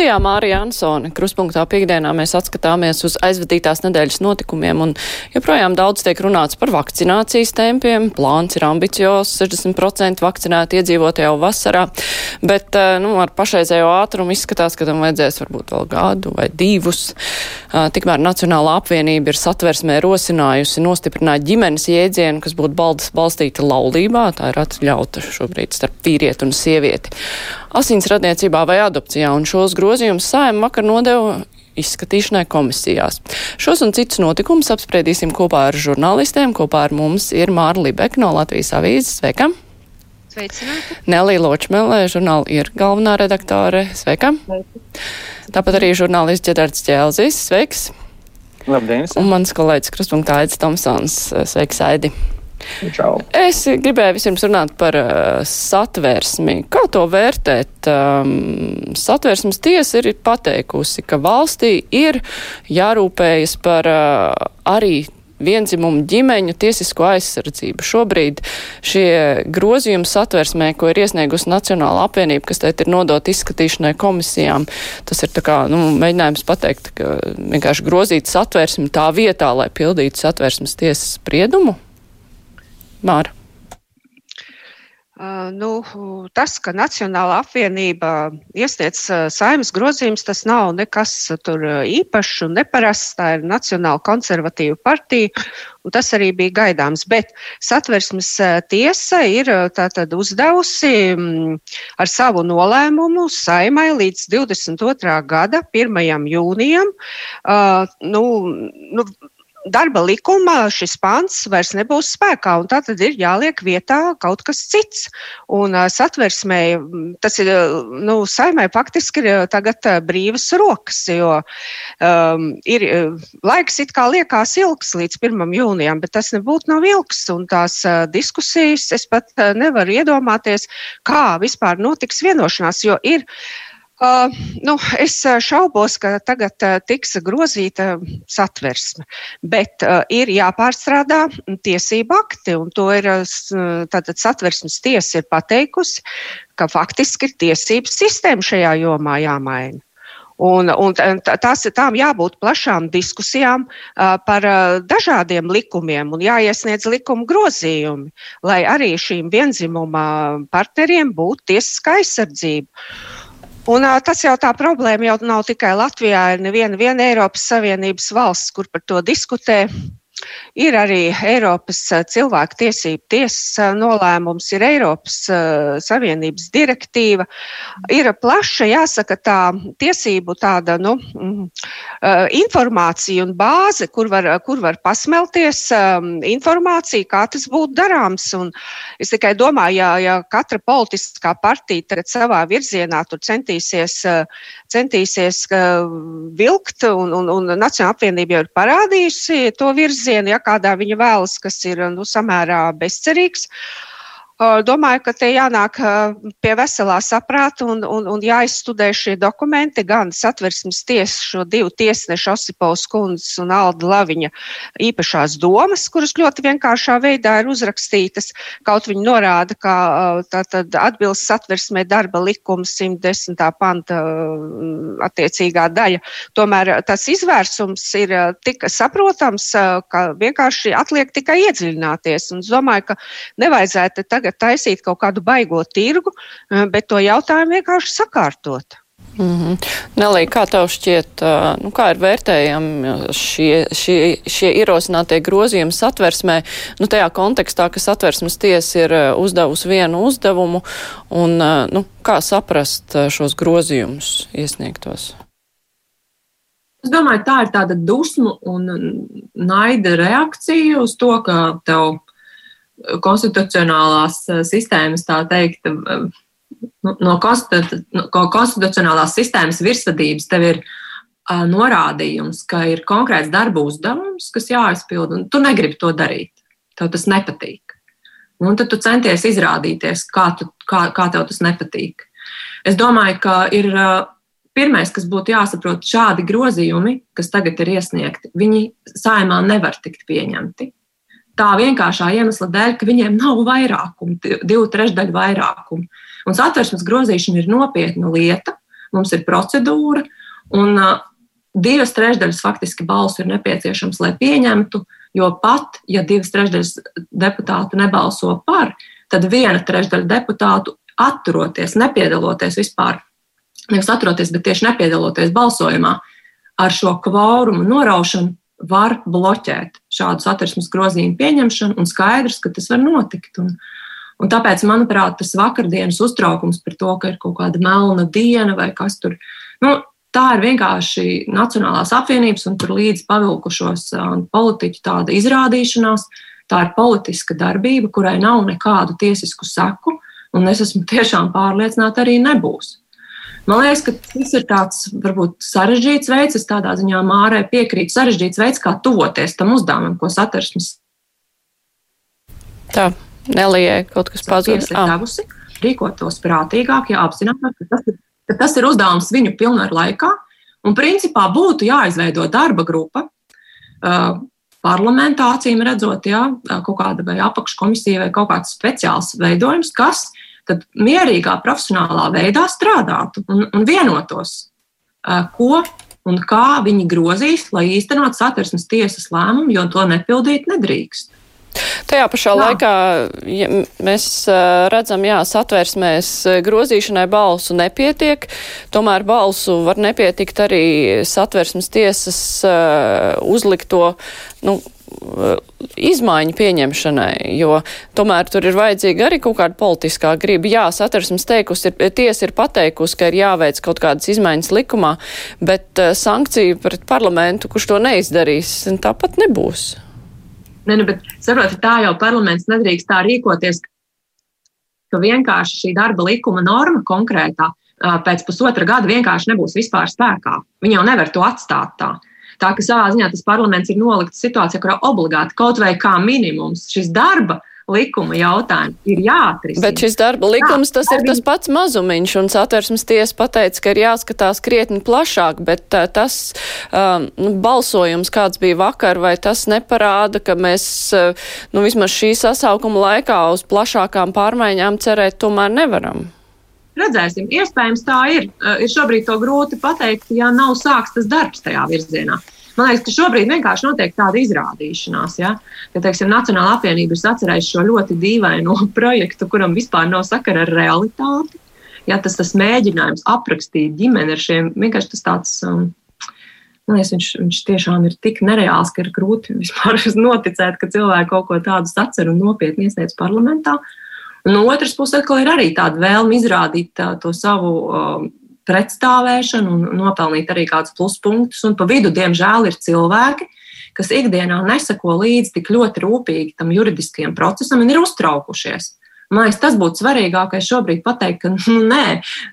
Studijā Mārija Ansone. Kruspunktā piekdienā mēs atskatāmies uz aizvadītās nedēļas notikumiem un joprojām daudz tiek runāts par vakcinācijas tempiem. Plāns ir ambiciozs, 60% vakcinēti iedzīvotāji jau vasarā, bet eh, nu, ar pašreizējo ātrumu izskatās, ka tam vajadzēs varbūt vēl gadu vai divus. Eh, tikmēr Nacionālā apvienība ir satversmē rosinājusi nostiprināt ģimenes jēdzienu, kas būtu balstīta laulībā. Tā ir atļauta šobrīd starp vīrieti un sievieti asinsradniecībā vai adopcijā, un šos grozījumus saima vakar nodeva izskatīšanai komisijās. Šos un citus notikumus apspriedīsim kopā ar žurnālistiem. Kopā ar mums ir Māra Libeka no Latvijas avīzes. Sveika! Sveicināti! Nelī Ločmelē, žurnāla ir galvenā redaktore. Sveika! Sveika. Tāpat arī žurnālists Ģedards Ķēlzis. Sveiks! Labdien! Un mans kolēģis Kruspunktā Aidis Tomsons. Sveiks, Aidi! Čau. Es gribēju vispirms runāt par uh, satversmi. Kā to vērtēt? Um, satversmes tiesa ir pateikusi, ka valstī ir jārūpējas par uh, arī vienzimumu ģimeņu tiesisko aizsardzību. Šobrīd šie grozījumi satversmē, ko ir iesniegusi Nacionāla apvienība, kas teikt ir nodot izskatīšanai komisijām, tas ir tā kā, nu, mēģinājums pateikt, ka vienkārši grozīt satversmi tā vietā, lai pildītu satversmes tiesas spriedumu. Māra. Uh, nu, tas, ka Nacionāla apvienība iesniedz uh, saimnes grozījums, tas nav nekas tur īpašs un neparasts. Tā ir Nacionāla konservatīva partija, un tas arī bija gaidāms. Bet satversmes tiesa ir tātad uzdevusi ar savu nolēmumu saimai līdz 22. gada 1. jūnijam. Uh, nu, nu, darba likumā šis pants vairs nebūs spēkā, un tā tad ir jāliek vietā kaut kas cits. Un satversmē tas ir, nu, saimai faktiski ir tagad brīvas rokas, jo um, ir laiks it kā liekas ilgs līdz 1. jūnijam, bet tas nebūtu nav ilgs, un tās uh, diskusijas es pat uh, nevaru iedomāties, kā vispār notiks vienošanās, jo ir Uh, nu, es šaubos, ka tagad uh, tiks grozīta satversme, bet uh, ir jāpārstrādā tiesību akti, un to ir tātad satversmes tiesa ir pateikusi, ka faktiski ir tiesības sistēma šajā jomā jāmaina. Un, un tās, tām jābūt plašām diskusijām uh, par uh, dažādiem likumiem un jāiesniedz likuma grozījumi, lai arī šīm vienzimuma partneriem būtu tiesiska aizsardzība. Un, tas jau tā problēma jau nav tikai Latvijā, ir neviena viena Eiropas Savienības valsts, kur par to diskutē. Ir arī Eiropas cilvēku tiesību tiesas nolēmums, ir Eiropas uh, Savienības direktīva. Ir plaša, jāsaka, tā tiesību tāda, nu, uh, informācija un bāze, kur var, kur var pasmelties um, informācija, kā tas būtu darāms. Un es tikai domāju, ja, ja katra politiskā partija tagad savā virzienā tur centīsies, centīsies vilkt, un, un, un Nacionāla apvienība jau ir parādījusi to virzienu, ja kādā viņa vēlas, kas ir nu, samērā bezcerīgs. Uh, Domāju, ka te jānāk pie veselā saprāta un, un, un jāizstudē šie dokumenti, gan satversmes tiesas, šo divu tiesnešu Osipovs kundzes un Alda Laviņa īpašās domas, kuras ļoti vienkāršā veidā ir uzrakstītas. Kaut viņi norāda, ka tātad atbilst satversmē darba likums 110. panta attiecīgā daļa. Tomēr tas izvērsums ir tik saprotams, ka vienkārši atliek tikai iedziļināties. Un es domāju, ka nevajadzētu tagad tagad taisīt kaut kādu baigo tirgu, eh, bet to jautājumu vienkārši sakārtot. Mm -hmm. Nelī, kā tev šķiet, nu, kā ir vērtējami šie, šie, šie ierosinātie grozījumi satversmē, nu, tajā kontekstā, ka satversmes tiesa ir uzdevusi vienu uzdevumu, un nu, kā saprast šos grozījumus iesniegtos? Es domāju, tā ir tāda dusmu un naida reakcija uz to, ka tev konstitucionālās eh, sistēmas, tā teikt, eh, nu, no konstitucionālās sistēmas virsvadības tev ir uh, norādījums, ka ir konkrēts darba uzdevums, kas jāizpild, un tu negribi to darīt. Tev tas nepatīk. Un tad tu centies izrādīties, kā, tu, kā, kā tev tas nepatīk. Es domāju, ka ir pirmais, kas būtu jāsaprot, šādi grozījumi, kas tagad ir iesniegti, viņi saimā nevar tikt pieņemti. Tā vienkāršā iemesla dēļ, ka viņiem nav vairākumu, divu trešdaļu vairākumu. Un satversmes grozīšana ir nopietna lieta, mums ir procedūra, un divas trešdaļas faktiski balsu ir nepieciešams, lai pieņemtu, jo pat, ja divas trešdaļas deputātu nebalso par, tad viena trešdaļa deputātu atturoties, nepiedaloties vispār, nevis atturoties, bet tieši nepiedaloties balsojumā, ar šo kvorumu noraušanu var bloķēt šādu satversmes grozījumu pieņemšanu, un skaidrs, ka tas var notikt. Un, un tāpēc, manuprāt, tas vakardienas uztraukums par to, ka ir kaut kāda melna diena vai kas tur, nu, tā ir vienkārši Nacionālās apvienības un tur līdzi pavilkušos politiķu tāda izrādīšanās. Tā ir politiska darbība, kurai nav nekādu tiesisku seku, un es esmu tiešām pārliecināta, arī nebūs. Man liekas, ka tas ir tāds varbūt sarežģīts veids, es tādā ziņā mārai piekrītu, sarežģīts veids, kā tuvoties tam uzdevumam, ko satversmes. Tā, Nelijai kaut kas pazudis. Devusi, rīkotos prātīgāk, ja apzinātos, ka tas ir, ka tas ir uzdevums viņu pilnvaru laikā, un principā būtu jāizveido darba grupa. Uh, parlamentā, acīm redzot, jā, kaut kāda vai apakškomisija vai kaut kāds speciāls veidojums, kas tad mierīgā, profesionālā veidā strādātu un, un vienotos, ko un kā viņi grozīs, lai īstenot satversmes tiesas lēmumu, jo to nepildīt nedrīkst. Tajā pašā jā. laikā ja mēs redzam, jā, satversmēs grozīšanai balsu nepietiek, tomēr balsu var nepietikt arī satversmes tiesas uzlikto, nu, izmaiņu pieņemšanai, jo tomēr tur ir vajadzīga arī kaut kāda politiskā griba. Jā, satversmes teikusi, ir, tiesa ir pateikusi, ka ir jāveic kaut kādas izmaiņas likumā, bet uh, sankcija pret parlamentu, kurš to neizdarīs, tāpat nebūs. Ne, nu, bet saprotiet, tā jau parlaments nedrīkst tā rīkoties, ka vienkārši šī darba likuma norma konkrētā pēc pusotra gada vienkārši nebūs vispār spēkā. Viņi jau nevar to atstāt tā. Tā ka savā ziņā tas parlaments ir nolikts situācijā, kurā obligāti kaut vai kā minimums šis darba likuma jautājums ir jāatrisina. Bet šis darba likums, tas ir tas pats mazumiņš, un satversmes tiesa pateica, ka ir jāskatās krietni plašāk, bet uh, tas um, nu, balsojums, kāds bija vakar, vai tas neparāda, ka mēs, uh, nu, vismaz šī sasaukuma laikā uz plašākām pārmaiņām cerēt tomēr nevaram? Redzēsim, iespējams tā ir. Eh, ir šobrīd to grūti pateikt, ja nav sākts tas darbs tajā virzienā. Man liekas, ka šobrīd vienkārši notiek tāda izrādīšanās, ja? ka teiksim, Nacionāla apvienība ir atcerējusi šo ļoti dīvaino projektu, kuram vispār nav sakara ar realitāti. Ja, tas, tas mēģinājums aprakstīt ģimeni ar šiem vienkārši tas tāds. Um, liekas, viņš, viņš tiešām ir tik nereāls, ka ir grūti vispār noticēt, ka cilvēki kaut ko tādu sacer un nopietni iesniedz parlamentā. Uh, No otras puses, atkal ir arī tāda vēlme izrādīt tā, to savu um, pretstāvēšanu un nopelnīt arī kādus pluspunktus. Un pa vidu, diemžēl, ir cilvēki, kas ikdienā nesako līdzi tik ļoti rūpīgi tam juridiskajam procesam un ir uztraukušies. Man liekas, tas būtu svarīgākais šobrīd pateikt, ka nu, nē,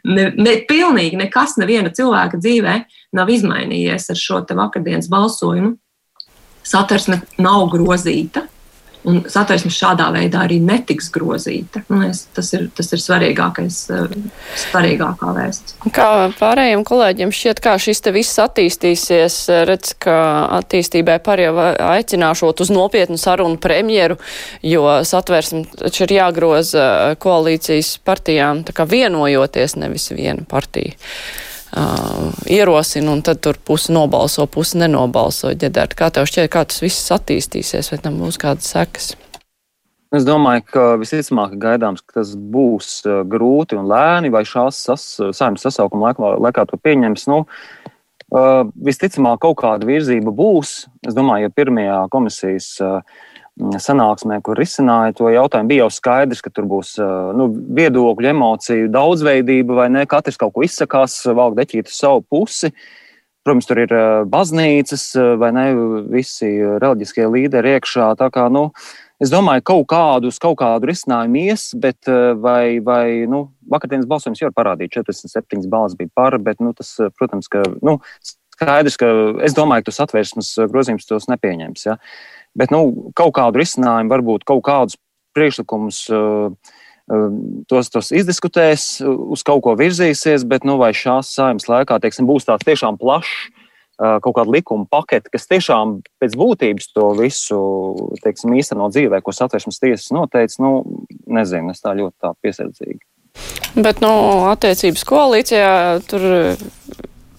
ne, ne, pilnīgi nekas neviena cilvēka dzīvē nav izmainījies ar šo vakardienas balsojumu. Satversme nav grozīta, Un satversme šādā veidā arī netiks grozīta. Es, tas, ir, tas ir svarīgākais, eh, svarīgākā vēsts. Kā pārējiem kolēģiem šķiet, kā šis te viss attīstīsies, redz, ka attīstībai par jau aicināšot uz nopietnu sarunu premjeru, jo satversme taču ir jāgroza koalīcijas partijām, tā kā vienojoties, nevis viena partija uh, ierosina, un tad tur pusi nobalso, pusi nenobalso. Ģedērt, kā tev šķiet, kā tas viss attīstīsies, vai tam būs kādas sekas? Es domāju, ka visticamāk gaidāms, ka tas būs grūti un lēni, vai šās sas, saimnes sasaukuma laikā, laikā to pieņems. Nu, uh, visticamāk, kaut kāda virzība būs. Es domāju, ja pirmajā komisijas uh, sanāksmē, kur risināja to jautājumu, bija jau skaidrs, ka tur būs nu, viedokļu, emociju daudzveidība, vai ne? Katrs kaut ko izsakās, valk deķīt uz savu pusi. Protams, tur ir baznīcas, vai ne? Visi reliģiskie līderi iekšā. Kā, nu, es domāju, kaut kādus, kaut kādu risinājumu ies, bet vai, vai nu, vakardienas balsojums jau ir parādījis, 47 balss bija par, bet, nu, tas, protams, ka, nu, skaidrs, ka es domāju, ka tas atvērsmes grozījums tos nepieņems. Ja? Bet nu, kaut kādu risinājumu, varbūt kaut kādus priekšlikumus uh, tos, tos izdiskutēs, uz kaut ko virzīsies, bet nu, vai šās saimnes laikā teiksim, būs tāds tiešām plašs kaut kāda likuma pakete, kas tiešām pēc būtības to visu teiksim, īstenot dzīvē, ko satversmes tiesas noteica, nu, nezinu, es tā ļoti tā piesardzīgi. Bet, nu, attiecības koalīcijā tur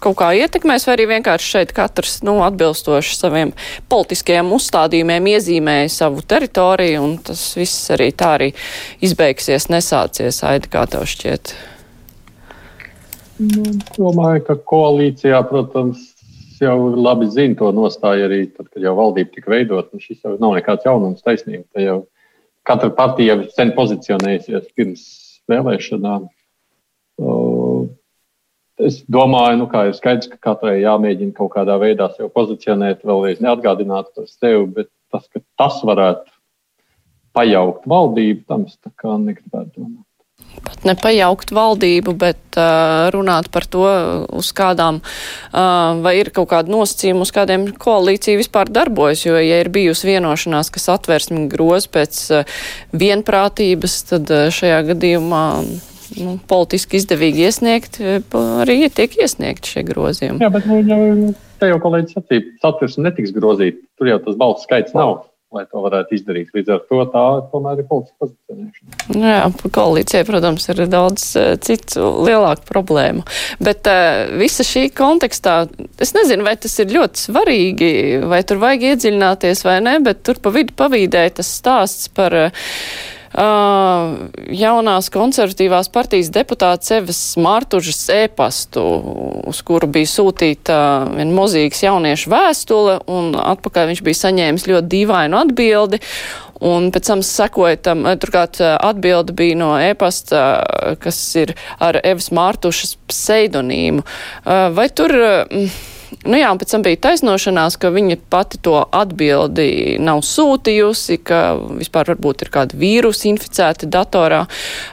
kaut kā ietekmēs, vai arī vienkārši šeit katrs nu, atbilstoši saviem politiskajiem uzstādījumiem iezīmēja savu teritoriju, un tas viss arī tā arī izbeigsies, nesācies, Aida, kā tev šķiet? Nu, domāju, ka koalīcijā, protams, jau labi zina to nostāju arī tad, kad jau valdība tika veidot. Šis jau nav nekāds jaunums taisnība. Tā jau katra partija jau sen pozicionējusies pirms vēlēšanām. Es domāju, nu, ka ir skaidrs, ka katrai jāmēģina kaut kādā veidā sevi pozicionēt, vēlreiz neatgādināt par sevi, bet tas, ka tas varētu pajaukt valdību, tam es tā kā negribētu domāt. Pat nepajaukt valdību, bet uh, runāt par to, uz kādām, uh, vai ir kaut kāda nosacījuma, uz kādiem koalīcija vispār darbojas, jo, ja ir bijusi vienošanās, kas atvērsmi groz pēc uh, vienprātības, tad uh, šajā gadījumā nu, politiski izdevīgi iesniegt, arī tiek iesniegt šie grozījumi. Jā, bet nu, jau, te jau kolēģis sacīja, satversme netiks grozīt, tur jau tas balsts skaits nav lai to varētu izdarīt. Līdz ar to tā tomēr ir politiska pozicionēšana. Nu jā, koalīcijai, protams, ir daudz uh, citu lielāku problēmu. Bet uh, visa šī kontekstā, es nezinu, vai tas ir ļoti svarīgi, vai tur vajag iedziļināties vai ne, bet tur pa vidu pavīdēja tas stāsts par uh, Uh, jaunās konservatīvās partijas deputāts Evas Mārtužas ēpastu, uz kuru bija sūtīta uh, viena mozīgas jauniešu vēstule, un atpakaļ viņš bija saņēmis ļoti dīvainu atbildi. Un pēc tam sekoja tam, turklāt atbilde bija no e-pasta, kas ir ar Evas Mārtušas pseidonīmu. Vai tur. Uh, Nu jā, un pēc tam bija taisnošanās, ka viņa pati to atbildi nav sūtījusi, ka vispār varbūt ir kāda vīrusa inficēta datorā.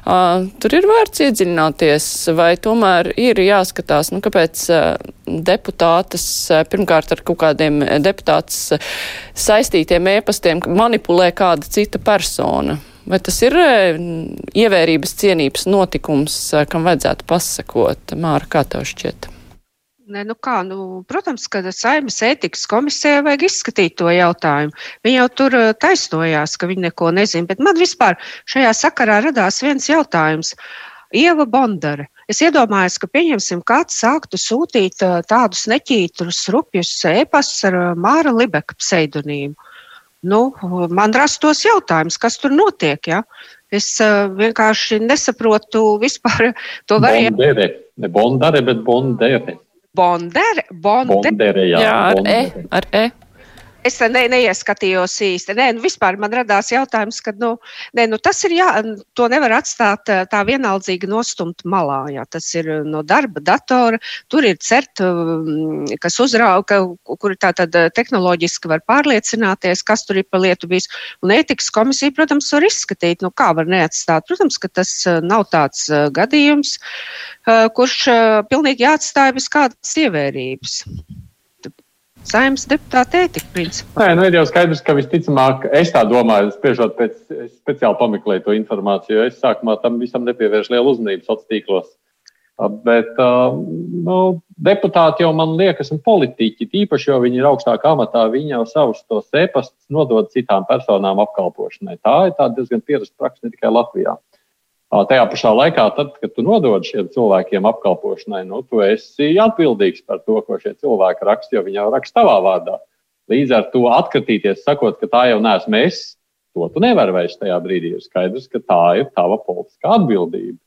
Uh, tur ir vērts iedziļināties, vai tomēr ir jāskatās, nu, kāpēc uh, deputātas, uh, pirmkārt ar kaut kādiem deputātas uh, saistītiem ēpastiem manipulē kāda cita persona. Vai tas ir ievērības cienības notikums, kam vajadzētu pasakot? Māra, kā tev šķiet? Ne, nu kā, nu, protams, ka Saimnes ētikas komisijai vajag izskatīt to jautājumu. Viņi jau tur eh, taisnojās, ka viņi neko nezina, bet man vispār šajā sakarā radās viens jautājums. Ieva Bondare. Es iedomājos, ka pieņemsim, kāds sāktu sūtīt uh, tādus neķītrus, rupjus ēpastus ar uh, Māra Libeka pseidonīmu. Nu, man rastos jautājums, kas tur notiek. Ja? Es vienkārši nesaprotu vispār to variantu. Bondere, ne bondare, bet bondere. Bondere, bonde. Bondere, jā, jā ar bondere. E. Ar e. Es ne, neieskatījos īsti. Nē, nu, vispār man radās jautājums, ka nu, nē, nu, tas ir jā, to nevar atstāt tā vienaldzīgi nostumt malā. Jā. Tas ir no darba datora, tur ir cert, kas uzrauga, kur tā tad tehnoloģiski var pārliecināties, kas tur ir pa lietu bijis. Un ētikas komisija, protams, var izskatīt, nu, kā var neatstāt. Protams, ka tas nav tāds gadījums, kurš pilnīgi jāatstāja bez kādas ievērības saimnes deputāta ētika, principā. Nē, nu ir jau skaidrs, ka visticamāk, es tā domāju, spriežot pēc, speciāli pameklēju to informāciju, jo es sākumā tam visam nepievēršu lielu uzmanību sociālos tīklos. Bet nu, deputāti jau man liekas, un politiķi, tīpaši jau viņi ir augstākā amatā, viņi jau savus tos e-pastus nodod citām personām apkalpošanai. Tā ir diezgan pierasta praksa ne tikai Latvijā. Tajā pašā laikā, tad, kad tu nodod šiem cilvēkiem apkalpošanai, nu, tu esi atbildīgs par to, ko šie cilvēki raksta, jo viņi jau raksta tavā vārdā. Līdz ar to atkratīties, sakot, ka tā jau neesmu es, to tu nevari vairs tajā brīdī. Ir skaidrs, ka tā ir tava politiskā atbildība.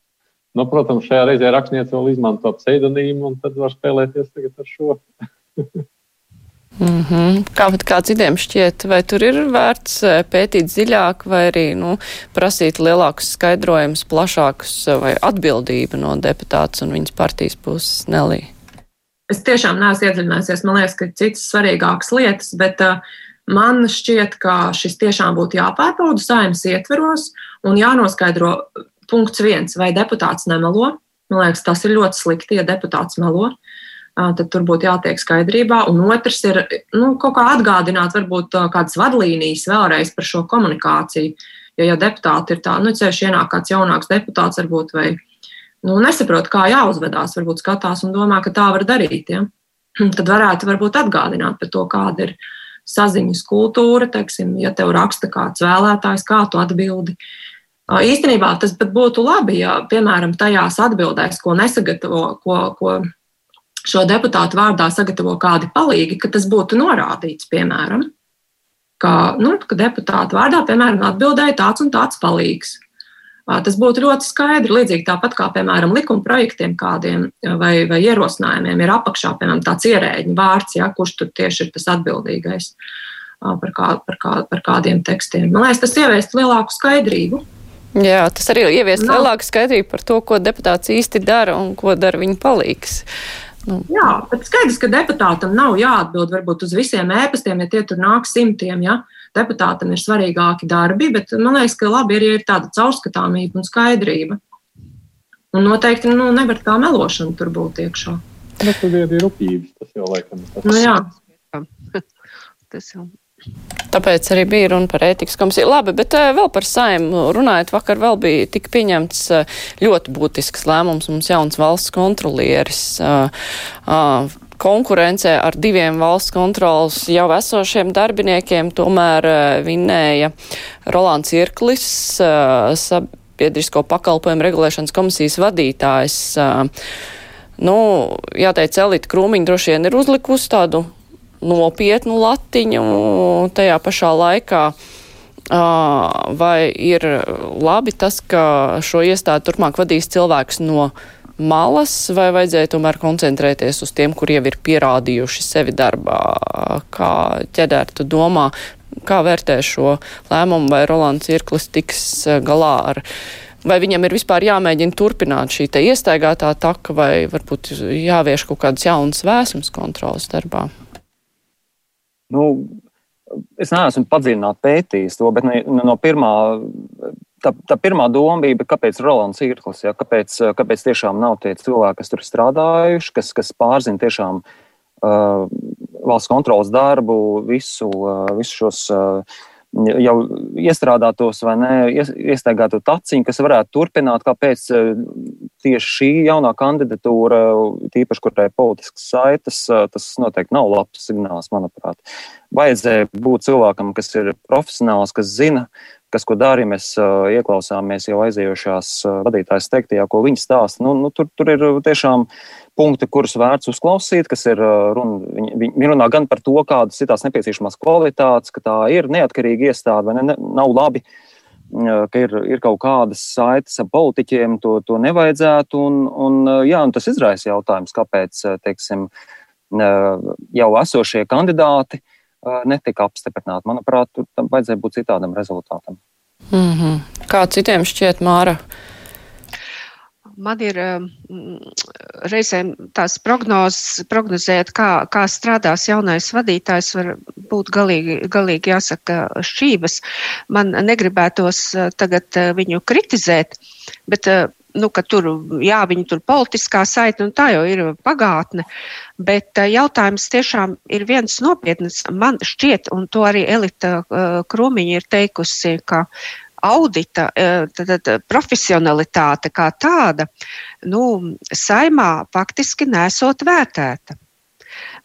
Nu, protams, šajā reizē rakstniece vēl izmanto pseidonīmu, un tad var spēlēties ar šo. Mm -hmm. Kā, kā citiem šķiet, vai tur ir vērts eh, pētīt dziļāk, vai arī nu, prasīt lielākus skaidrojumus, plašākus, eh, vai atbildību no deputāts un viņas partijas puses Nelī? Es tiešām neesmu iedziļinājusies. Man liekas, ka ir citas svarīgākas lietas, bet uh, man šķiet, ka šis tiešām būtu jāpārbauda saimnes ietveros un jānoskaidro punkts viens, vai deputāts nemelo. Man liekas, tas ir ļoti slikti, ja deputāts melo. Uh, tad tur būtu jātiek skaidrībā. Un otrs ir nu, kaut kā atgādināt, varbūt kādas vadlīnijas vēlreiz par šo komunikāciju. Jo, ja deputāti ir tādi, nu, ceļš ienāk kāds jaunāks deputāts, varbūt, vai nu, nesaprot, kā jāuzvedās, varbūt skatās un domā, ka tā var darīt. Ja? Tad varētu varbūt atgādināt par to, kāda ir saziņas kultūra, teiksim, ja tev raksta kāds vēlētājs, kā tu atbildi. Īstenībā tas būtu labi, ja, piemēram, tajās atbildēs, ko nesagatavo, ko, ko šo deputātu vārdā sagatavo kādi palīgi, ka tas būtu norādīts, piemēram, ka, nu, ka deputātu vārdā, piemēram, atbildēja tāds un tāds palīgs. Tas būtu ļoti skaidri. Līdzīgi tāpat kā, piemēram, likuma projektiem kādiem vai, vai ierosinājumiem ir apakšā, piemēram, tāds ierēģiņa vārds, ja, kurš tur tieši ir tas atbildīgais par, kā, par, kā, par kādiem tekstiem. Man liekas, tas ieviest lielāku skaidrību. Jā, tas arī ieviest lielāku skaidrību par to, ko deputāts īsti dara un ko dara viņa palīgs. Nu. Jā, bet skaidrs, ka deputātam nav jāatbild varbūt uz visiem ēpastiem, ja tie tur nāk simtiem. Ja? Deputātam ir svarīgāki darbi, bet man liekas, ka labi ir, ja ir tāda caurskatāmība un skaidrība. Un noteikti nu, nevar tā melošana tur būt iekšā. Nu, tad ir rūpības, tas jau laikam ir tas. Nu, jā. tas jau. Tāpēc arī bija runa par ētikas komisiju. Labi, bet uh, vēl par saimu runājot, vakar vēl bija tik pieņemts uh, ļoti būtisks lēmums mums jauns valsts kontrolieris. Uh, konkurencē ar diviem valsts kontrolas jau esošiem darbiniekiem, tomēr vinēja Rolands Irklis, sabiedrisko pakalpojumu regulēšanas komisijas vadītājs. Nu, jāteic, Elita Krūmiņa droši vien ir uzlikusi tādu nopietnu latiņu tajā pašā laikā. Vai ir labi tas, ka šo iestādi turpmāk vadīs cilvēks no malas, vai vajadzēja tomēr koncentrēties uz tiem, kur jau ir pierādījuši sevi darbā? Kā ķedēr tu domā, kā vērtē šo lēmumu, vai Rolands Irklis tiks galā ar, vai viņam ir vispār jāmēģina turpināt šī te iestaigātā taka, vai varbūt jāvieš kaut kādas jaunas vēsums kontrolas darbā? Nu, es neesmu padziļināti pētījis to, bet no, no pirmā tā, tā pirmā doma bija, kāpēc Rolands Irklis, ja, kāpēc, kāpēc tiešām nav tie cilvēki, kas tur strādājuši, kas, kas pārzina tiešām uh, valsts kontrolas darbu, visu, uh, visu šos uh, jau iestrādātos vai ne, iestaigāto taciņu, kas varētu turpināt, kāpēc uh, tieši šī jaunā kandidatūra, tīpaši, kurai politiskas saites, uh, tas noteikti nav labs signāls, manuprāt. Vajadzēja būt cilvēkam, kas ir profesionāls, kas zina, kas ko ja mēs ieklausāmies jau aizējošās vadītājas teiktajā, ko viņi stāsta. Nu, nu, tur, tur ir tiešām punkti, kurus vērts uzklausīt, kas ir runa. Viņi, runā gan par to, kādas ir tās nepieciešamās kvalitātes, ka tā ir neatkarīga iestāde vai ne, nav labi. Ka ir, ir kaut kādas saites ar politiķiem, to, to nevajadzētu. Un, un, jā, un tas izraisa jautājums, kāpēc teiksim, jau esošie kandidāti netika apstiprināta. Manuprāt, tur tam vajadzēja būt citādam rezultātam. Mm -hmm. Kā citiem šķiet, Māra? Man ir reizēm tās prognozes, prognozēt, kā, kā strādās jaunais vadītājs, var būt galīgi, galīgi jāsaka šķības. Man negribētos tagad viņu kritizēt, bet nu, ka tur, jā, viņi tur politiskā saita, un tā jau ir pagātne. Bet uh, jautājums tiešām ir viens nopietns. Man šķiet, un to arī Elita uh, Krūmiņa ir teikusi, ka audita uh, tad, tad, profesionalitāte kā tāda, nu, saimā faktiski nesot vērtēta.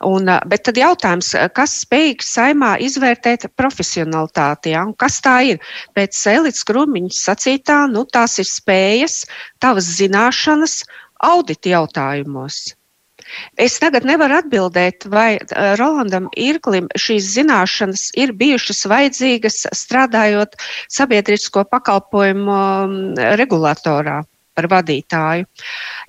Un, bet tad jautājums, kas spējīgs saimā izvērtēt profesionalitāti? Ja? Un kas tā ir? Pēc Elīdas Krūmiņas sacītā, nu, tās ir spējas, tavas zināšanas audita jautājumos. Es tagad nevaru atbildēt, vai Rolandam Irklim šīs zināšanas ir bijušas vajadzīgas strādājot sabiedrisko pakalpojumu regulatorā par vadītāju.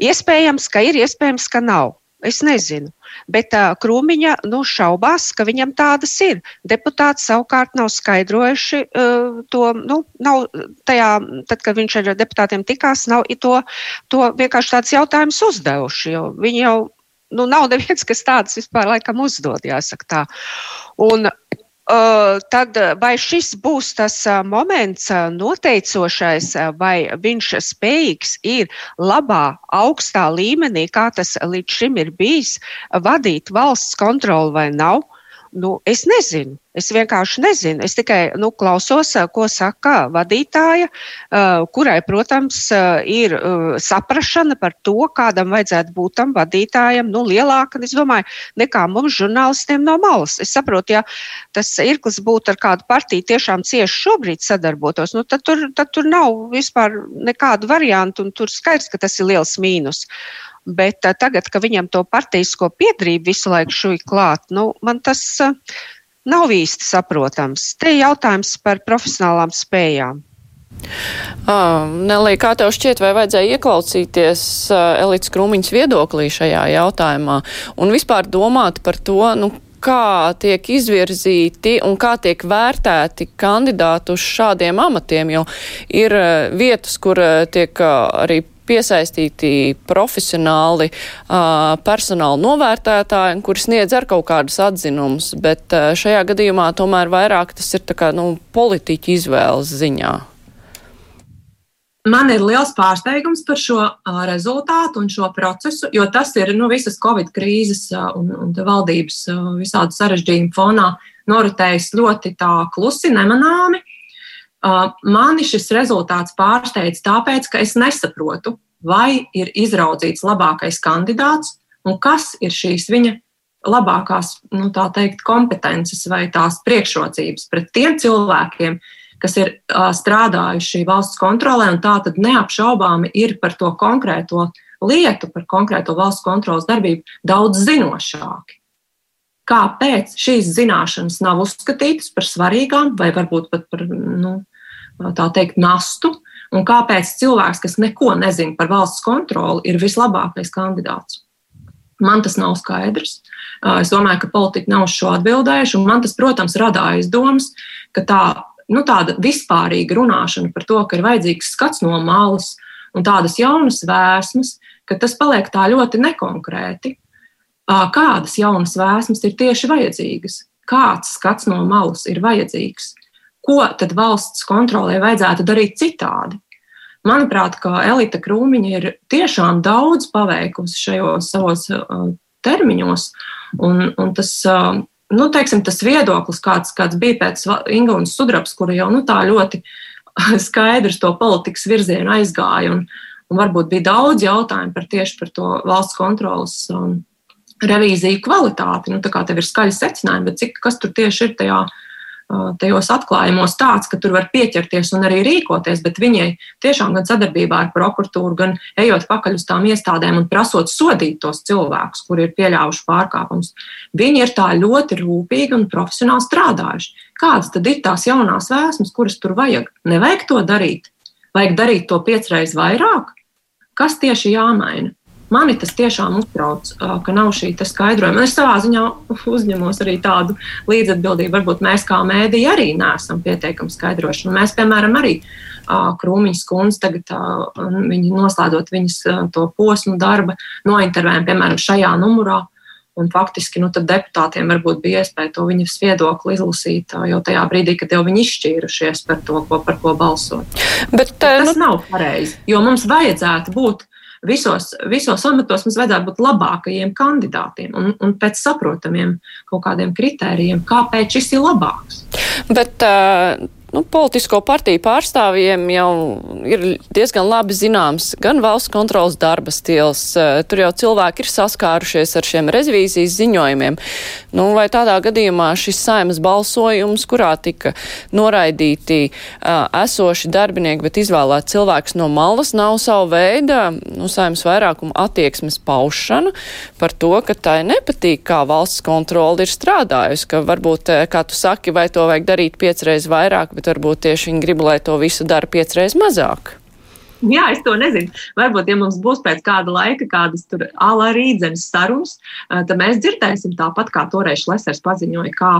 Iespējams, ka ir, iespējams, ka nav. Es nezinu. Bet uh, Krūmiņa nu, šaubās, ka viņam tādas ir. Deputāti savukārt nav skaidrojuši uh, to, nu, nav tajā, tad, kad viņš ar deputātiem tikās, nav to, to vienkārši tāds jautājums uzdevuši. Viņi jau, nu, nav neviens, kas tāds vispār laikam uzdod, jāsaka tā. Un, tad vai šis būs tas moments noteicošais, vai viņš spējīgs ir labā, augstā līmenī, kā tas līdz šim ir bijis, vadīt valsts kontroli vai nav? Nu, es nezinu. Es vienkārši nezinu. Es tikai nu, klausos, ko saka vadītāja, kurai, protams, ir saprašana par to, kādam vajadzētu būt tam vadītājam, nu, lielāka, es domāju, nekā mums žurnālistiem no malas. Es saprotu, ja tas Irklis būtu ar kādu partiju tiešām cieši šobrīd sadarbotos, nu, tad, tur, tad tur nav vispār nekādu variantu, un tur skaidrs, ka tas ir liels mīnus. Bet uh, tagad, kad viņam to partijasko piedrību visu laiku šuj klāt, nu, man tas uh, nav īsti saprotams. Te ir jautājums par profesionālām spējām. Uh, Nelī, kā tev šķiet, vai vajadzēja ieklausīties uh, Elites Krūmiņas viedoklī šajā jautājumā un vispār domāt par to, nu, kā tiek izvirzīti un kā tiek vērtēti kandidāti uz šādiem amatiem, jo ir vietas, kur tiek arī piesaistīti profesionāli uh, personāla novērtētāji, kuri sniedz ar kaut kādus atzinumus, bet uh, šajā gadījumā tomēr vairāk tas ir kā, nu, politiķa izvēles ziņā. Man ir liels pārsteigums par šo uh, rezultātu un šo procesu, jo tas ir nu, visas Covid krīzes uh, un, un valdības uh, visādi sarežģījumu fonā noritējis ļoti tā klusi, nemanāmi. Uh, mani šis rezultāts pārsteidz tāpēc, ka es nesaprotu, vai ir izraudzīts labākais kandidāts un kas ir šīs viņa labākās, nu, tā teikt, kompetences vai tās priekšrocības pret tiem cilvēkiem, kas ir uh, strādājuši valsts kontrolē un tā tad neapšaubāmi ir par to konkrēto lietu, par konkrēto valsts kontrolas darbību daudz zinošāki. Kāpēc šīs zināšanas nav uzskatītas par svarīgām vai varbūt pat par, nu, tā teikt, nastu, un kāpēc cilvēks, kas neko nezina par valsts kontroli, ir vislabākais kandidāts. Man tas nav skaidrs. Es domāju, ka politiķi nav uz šo atbildējuši, man tas, protams, rada aizdomas, ka tā, nu, tāda vispārīga runāšana par to, ka ir vajadzīgs skats no malas un tādas jaunas vēsmas, ka tas paliek tā ļoti nekonkrēti. Kādas jaunas vēsmas ir tieši vajadzīgas? Kāds skats no malas ir vajadzīgs? Ko tad valsts kontrolē vajadzētu darīt citādi. Manuprāt, ka Elita Krūmiņa ir tiešām daudz paveikusi šajos savos uh, termiņos, un, un tas, uh, nu, teiksim, tas viedoklis, kāds, kāds bija pēc Ingūnas sudrabs, kura jau nu, tā ļoti skaidrs to politikas virzienu aizgāja, un, un varbūt bija daudz jautājumu par tieši par to valsts kontrolas um, revīziju kvalitāti. Nu, tā kā tev ir skaļi secinājumi, bet cik, kas tur tieši ir tajā tajos atklājumos tāds, ka tur var pieķerties un arī rīkoties, bet viņai tiešām gan sadarbībā ar prokuratūru, gan ejot pakaļ uz tām iestādēm un prasot sodīt tos cilvēkus, kuri ir pieļāvuši pārkāpumus, viņi ir tā ļoti rūpīgi un profesionāli strādājuši. Kādas tad ir tās jaunās vēsmas, kuras tur vajag? Nevajag to darīt, vajag darīt to piecreiz vairāk. Kas tieši jāmaina? Mani tas tiešām uztrauc, ka nav šī skaidrojuma. Es savā ziņā uzņemos arī tādu līdzatbildību. Varbūt mēs kā mēdīji arī neesam pietiekami skaidroši. Mēs, piemēram, arī Krūmiņas kundze tagad viņi noslēdzot viņas to posmu darba, nointervējam, piemēram, šajā numurā. Un faktiski nu, deputātiem varbūt bija iespēja to viņas viedokli izlasīt jau tajā brīdī, kad jau viņi izšķīrušies par to, ko, par ko balsot. Bet, Bet tas nu... nav pareizi, jo mums vajadzētu būt visos, visos amatos mums vajadzētu būt labākajiem kandidātiem un, un pēc saprotamiem kaut kādiem kritērijiem, kāpēc šis ir labāks. Bet, uh nu, politisko partiju pārstāvjiem jau ir diezgan labi zināms gan valsts kontrolas darba stils, tur jau cilvēki ir saskārušies ar šiem revīzijas ziņojumiem. Nu, vai tādā gadījumā šis saimas balsojums, kurā tika noraidīti uh, esoši darbinieki, bet izvēlēt cilvēks no malas, nav savu veidu nu, saimas vairākuma attieksmes paušana par to, ka tai nepatīk, kā valsts kontrola ir strādājusi, ka varbūt, kā tu saki, vai to vajag darīt piecreiz vairāk, bet varbūt tieši viņi grib, lai to visu dara piecreiz mazāk. Jā, es to nezinu. Varbūt, ja mums būs pēc kāda laika kādas tur alā rīdzenes sarunas, tad mēs dzirdēsim tāpat, kā toreiz Lesers paziņoja, kā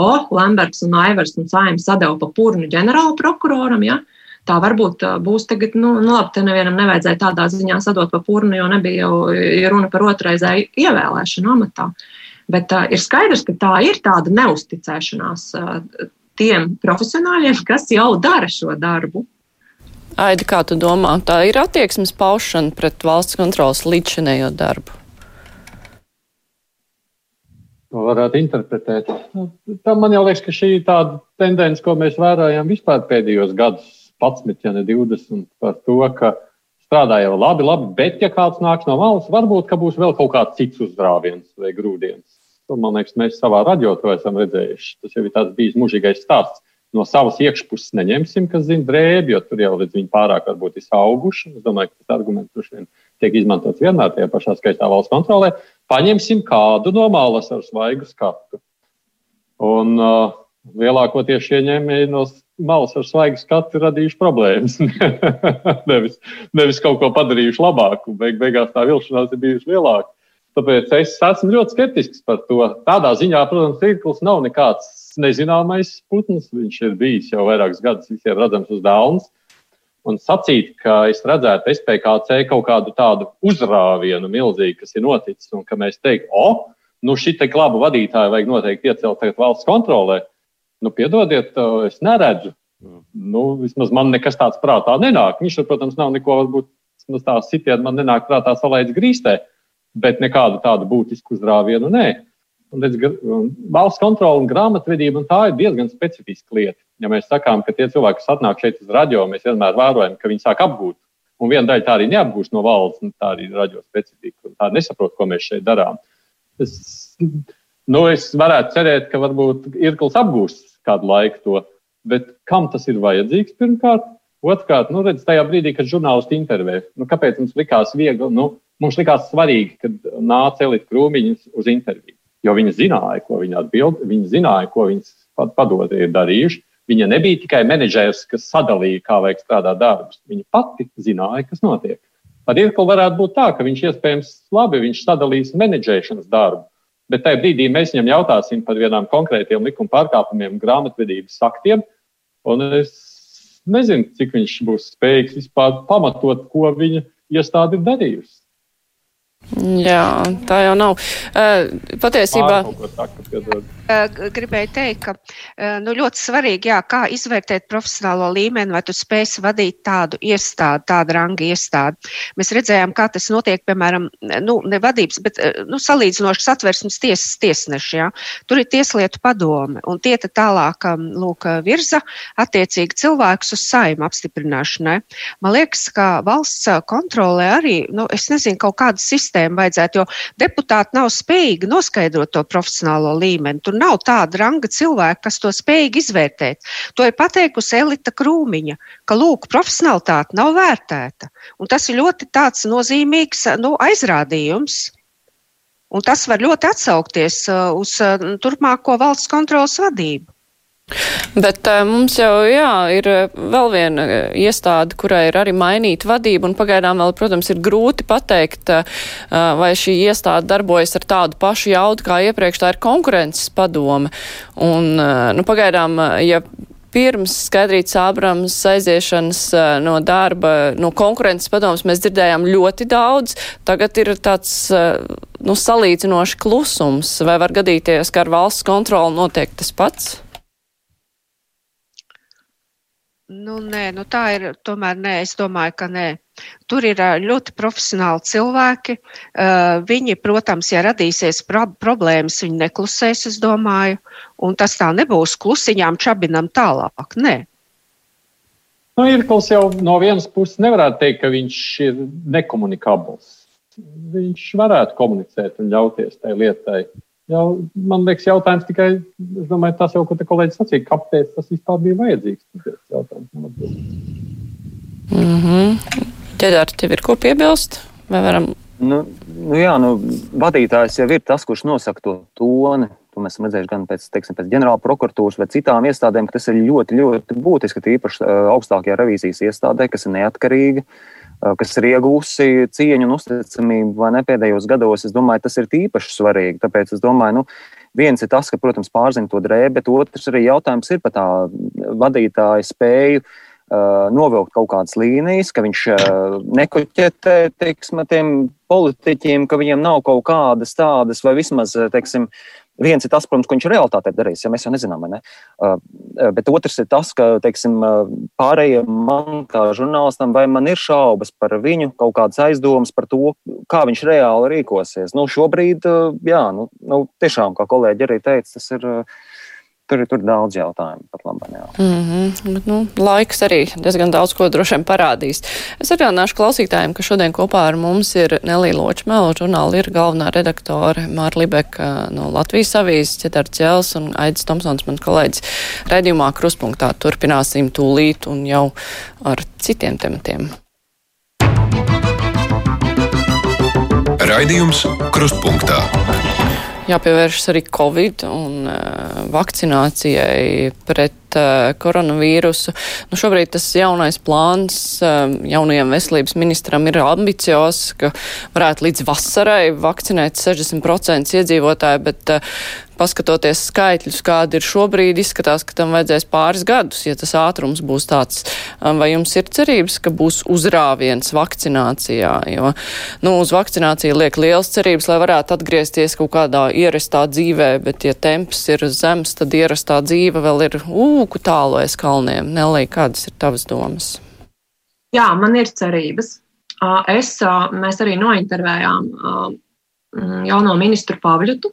O, Lamberts un Aivars un Saims sadeva pa purnu ģenerāla prokuroram. Ja? Tā varbūt būs tagad, nu, nu labi, te nevienam nevajadzēja tādā ziņā sadot pa purnu, jo nebija jau runa par otrreizēju ievēlēšanu amatā. Bet uh, ir skaidrs, ka tā ir tāda neusticēšanās uh, tiem profesionāļiem, kas jau dara šo darbu. Aidi, kā tu domā, tā ir attieksmes paušana pret valsts kontrolas līdzšinējo darbu? varētu interpretēt. Nu, tā man jau liekas, ka šī ir tāda tendence, ko mēs vērojam vispār pēdējos gados, 11, ja ne 20, par to, ka strādā jau labi, labi, bet ja kāds nāks no malas, varbūt būs vēl kaut kāds cits uzrāviens vai grūdienis. To, man liekas, mēs savā radio to esam redzējuši. Tas jau ir tāds bijis mūžīgais stāsts. No savas iekšpuses neņemsim, kas zina drēbi, jo tur jau līdz viņi pārāk varbūt ir auguši. Es domāju, ka tas arguments droši vien tiek izmantots vienmēr tajā pašā skaistā valsts kontrolē. Paņemsim kādu no malas ar svaigu skatu. Un uh, lielākoties šie ņēmēji no malas ar svaigu skatu ir radījuši problēmas. nevis, nevis kaut ko padarījuši labāku. Beig, beigās tā vilšanās ir bijusi lielāka. Tāpēc es esmu ļoti skeptisks par to. Tādā ziņā, protams, tīkls nav nekāds nezināmais putns. Viņš ir bijis jau vairākus gadus visiem redzams uz dāvāns un sacīt, ka es redzētu SPKC kaut kādu tādu uzrāvienu milzīgu, kas ir noticis, un ka mēs teiktu, o, nu šī te klaba vadītāja vajag noteikti iecelt tagad valsts kontrolē. Nu, piedodiet, es neredzu. Nu, vismaz man nekas tāds prātā nenāk. Viņš, protams, nav neko, varbūt tā sitiet, man nenāk prātā salaizt grīstē, bet nekādu tādu būtisku uzrāvienu nē. Un, redz, valsts kontrole un grāmatvedība un tā ir diezgan specifiska lieta. Ja mēs sakām, ka tie cilvēki, kas atnāk šeit uz radio, mēs vienmēr vērojam, ka viņi sāk apgūt. Un viena daļa tā arī neapgūst no valsts, un tā arī ir radio specifika. Tā nesaprot, ko mēs šeit darām. Es, nu, es varētu cerēt, ka varbūt Irkls apgūst kādu laiku to, bet kam tas ir vajadzīgs pirmkārt? Otrkārt, nu, redz, tajā brīdī, kad žurnālisti intervē, nu, kāpēc mums likās viegli, nu, mums likās svarīgi, kad nāca Elita Krūmiņas uz interviju jo viņa zināja, ko viņa atbild, viņa zināja, ko viņas padotie ir darījuši. Viņa nebija tikai menedžers, kas sadalīja, kā vajag strādāt darbus. Viņa pati zināja, kas notiek. Ar Irklu varētu būt tā, ka viņš iespējams labi viņš sadalīs menedžēšanas darbu, bet tajā brīdī mēs viņam jautāsim par vienām konkrētiem likuma pārkāpumiem, grāmatvedības aktiem, es nezinu, cik viņš būs spējīgs vispār pamatot, ko viņa iestāde ir darījusi. Jā, tā jau nav. Patiesībā. Gribēju teikt, ka nu, ļoti svarīgi, jā, kā izvērtēt profesionālo līmeni, vai tu spēsi vadīt tādu iestādi, tādu rangu iestādi. Mēs redzējām, kā tas notiek, piemēram, nu, ne vadības, bet nu, salīdzinoši satversmes tiesas tiesneši. Jā. Tur ir tieslietu padome, un tie tālāk lūk, virza attiecīgi cilvēkus uz saimu apstiprināšanai. Man liekas, ka valsts kontrolē arī, nu, es nezinu, kaut kāda sistēma sistēmu vajadzētu, jo deputāti nav spējīgi noskaidrot to profesionālo līmeni. Tur nav tāda ranga cilvēka, kas to spējīgi izvērtēt. To ir pateikusi Elita Krūmiņa, ka lūk, profesionālitāte nav vērtēta. Un tas ir ļoti nozīmīgs nu, aizrādījums. Un tas var ļoti atsaukties uh, uz uh, turpmāko valsts kontrolas vadību. Bet uh, mums jau jā, ir vēl viena iestāde, kurai ir arī mainīta vadība, un pagaidām vēl, protams, ir grūti pateikt, uh, vai šī iestāde darbojas ar tādu pašu jaudu kā iepriekš, tā ir konkurences padome. Un, uh, nu, pagaidām, ja pirms Skaidrītas Ābrams aiziešanas no darba, no konkurences padomas mēs dzirdējām ļoti daudz. Tagad ir tāds, nu, salīdzinoši klusums. Vai var gadīties, ka ar valsts kontroli notiek tas pats? Nu, nē, nu tā ir. Tomēr nē, es domāju, ka nē. Tur ir ļoti profesionāli cilvēki. Viņi, protams, ja radīsies pro problēmas, viņi neklusēs, es domāju. Un tas tā nebūs klusiņām čabinam tālāk. Nē. Nu, Irkls jau no vienas puses nevarētu teikt, ka viņš ir nekomunikabls. Viņš varētu komunicēt un ļauties tai lietai. Jau, man liekas, jautājums tikai, domāju, tas jau, ko te kolēģis sacīja, kāpēc tas vispār bija vajadzīgs. Mm -hmm. Ķedārs, tev ir ko piebilst? Vai varam? Nu, nu jā, nu, vadītājs jau ir tas, kurš nosaka to toni. To mēs esam redzējuši gan pēc, teiksim, pēc ģenerāla prokuratūras vai citām iestādēm, ka tas ir ļoti, ļoti būtiski, tīpaši augstākajā revīzijas iestādē, kas ir neatkarīga. Uh, kas ir iegūsi cieņu un uzticamību vai ne pēdējos gados, es domāju, tas ir īpaši svarīgi. Tāpēc es domāju, nu, viens ir tas, ka, protams, pārzina to drēbi, bet otrs arī jautājums ir par tā vadītāja spēju uh, novilkt kaut kādas līnijas, ka viņš uh, nekoķetē, teiksim, tiem politiķiem, ka viņiem nav kaut kādas tādas vai vismaz, teiksim, viens ir tas, protams, ko viņš realitātē darīs, ja mēs jau nezinām, ne? Uh, bet otrs ir tas, ka, teiksim, pārējiem man kā žurnālistam, vai man ir šaubas par viņu, kaut kādas aizdomas par to, kā viņš reāli rīkosies. Nu, šobrīd, jā, nu, nu, tiešām, kā kolēģi arī teica, tas ir tur, tur ir daudz jautājumu pat labāk. Mm -hmm. Bet, nu, laiks arī diezgan daudz ko droši vien parādīs. Es atgādināšu klausītājiem, ka šodien kopā ar mums ir Nelija Ločmēla, žurnāla ir galvenā redaktore Māra Libeka no Latvijas avīzes, Cetars Ķels un Aidis Tomsons, mans kolēģis. Redījumā kruspunktā turpināsim tūlīt un jau ar citiem tematiem. Raidījums Krustpunktā jāpievēršas arī Covid un uh, vakcinācijai pret uh, koronavīrusu. Nu, šobrīd tas jaunais plāns uh, jaunajam veselības ministram ir ambiciozs, ka varētu līdz vasarai vakcinēt 60% iedzīvotāju, bet uh, paskatoties skaitļus, kādi ir šobrīd, izskatās, ka tam vajadzēs pāris gadus, ja tas ātrums būs tāds. Um, vai jums ir cerības, ka būs uzrāviens vakcinācijā? Jo, nu, uz vakcināciju liek liels cerības, lai varētu atgriezties kaut kādā ierastā dzīvē, bet, ja temps ir zems, tad ierastā dzīve vēl ir ūku tālu aiz kalniem. Nelī, kādas ir tavas domas? Jā, man ir cerības. Es, mēs arī nointervējām jauno ministru Pavļutu,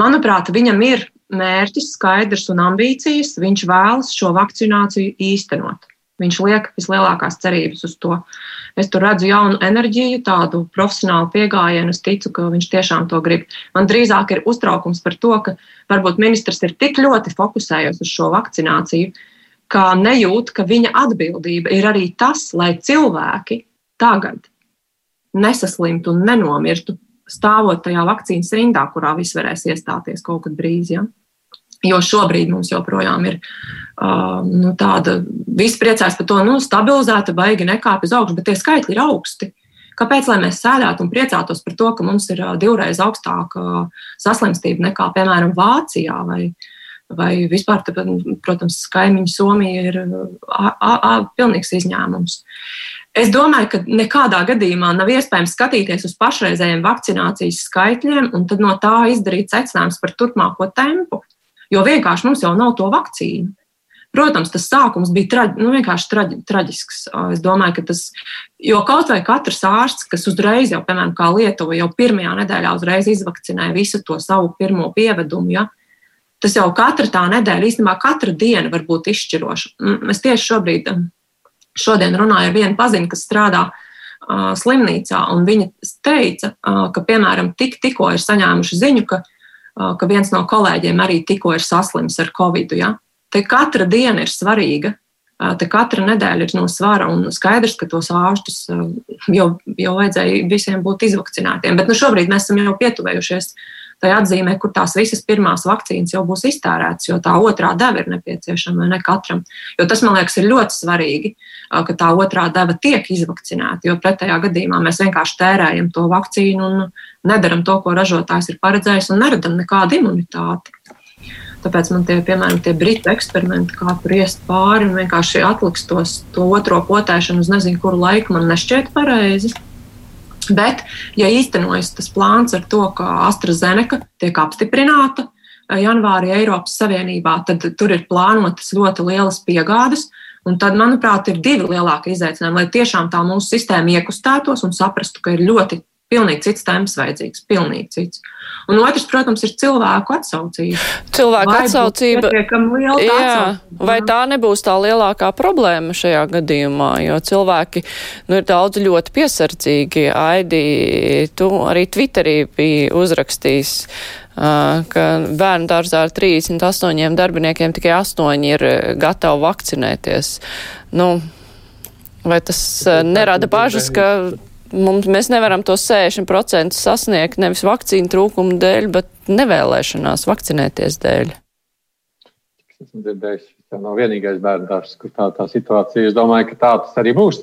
Manuprāt, viņam ir mērķis skaidrs un ambīcijas. Viņš vēlas šo vakcināciju īstenot. Viņš liek vislielākās cerības uz to. Es tur redzu jaunu enerģiju, tādu profesionālu pieejamību. Es ticu, ka viņš tiešām to grib. Man drīzāk ir uztraukums par to, ka varbūt ministrs ir tik ļoti fokusējies uz šo vakcināciju, ka nejūt, ka viņa atbildība ir arī tas, lai cilvēki tagad nesaslimtu un nenomirtu stāvot tajā vakcīnas rindā, kurā viss varēs iestāties kaut kad drīz. Ja? Jo šobrīd mums joprojām ir uh, nu, tāda, visi priecājas par to, nu, stabilizēta, baigi nekāpj uz augšu, bet tie skaitļi ir augsti. Kāpēc mēs sēdētu un priecātos par to, ka mums ir uh, divreiz augstāka saslimstība nekā, piemēram, Vācijā vai, vai vispār, tāpēc, protams, kaimiņu Somija ir a, a, a, pilnīgs izņēmums. Es domāju, ka nekādā gadījumā nav iespējams skatīties uz pašreizējiem vakcinācijas skaitļiem un no tā izdarīt secinājumus par turpmāko tempu, jo vienkārši mums jau nav to vakcīnu. Protams, tas sākums bija traģi, nu, vienkārši traģi, traģisks. Es domāju, ka tas, jo kaut vai katrs ārsts, kas uzreiz, jau, piemēram, kā Lietuva, jau pirmajā nedēļā uzreiz izvakcinēja visu to savu pirmo pievedumu, ja, tas jau katra tā nedēļa, īstenībā katra diena var būt izšķiroša. Es tieši šobrīd Šodien runāju ar vienu paziņu, kas strādā uh, slimnīcā, un viņa teica, uh, ka, piemēram, tik, tikko ir saņēmuši ziņu, ka, uh, ka viens no kolēģiem arī tikko ir saslims ar covid. Ja? Te katra diena ir svarīga, te katra nedēļa ir no svara, un skaidrs, ka tos ārstus jau, jau vajadzēja visiem būt izvakcinētiem. Bet nu, šobrīd mēs esam jau pietuvējušies uh, tai atzīmē, kur tās visas pirmās vakcīnas jau būs iztērētas, jo tā otrā deva ir nepieciešama ne katram. Jo tas, man liekas, ir ļoti svarīgi, ka tā otrā deva tiek izvakcinēta, jo pretējā gadījumā mēs vienkārši tērējam to vakcīnu un nedaram to, ko ražotājs ir paredzējis, un neradam nekādu imunitāti. Tāpēc man tie, piemēram, tie britu eksperimenti, kā tur iest pāri un vienkārši atliks tos, to otro potēšanu uz nezinu kuru laiku, man nešķiet pareizi. Bet, ja īstenojas tas plāns ar to, ka AstraZeneca tiek apstiprināta eh, janvārī Eiropas Savienībā, tad tur ir plānotas ļoti lielas piegādes. Un tad, manuprāt, ir divi lielākie izaicinājumi, lai tiešām tā mūsu sistēma iekustētos un saprastu, ka ir ļoti pilnīgi cits temps vajadzīgs, pilnīgi cits. Un otrs, protams, ir cilvēku atsaucība. Cilvēku vai atsaucība. Jā, atsaucība. vai tā nebūs tā lielākā problēma šajā gadījumā, jo cilvēki nu, ir daudz ļoti piesardzīgi. Aidi, tu arī Twitterī biji uzrakstījis, ka bērnu dārzā ar 38 darbiniekiem tikai 8 ir gatavi vakcinēties. Nu, vai tas nerada bažas, ka mums, mēs nevaram to 60% sasniegt nevis vakcīnu trūkumu dēļ, bet nevēlēšanās vakcinēties dēļ. Es esmu dzirdējis, ka nav vienīgais bērnu dārzs, kur tā, tā situācija. Es domāju, ka tā tas arī būs.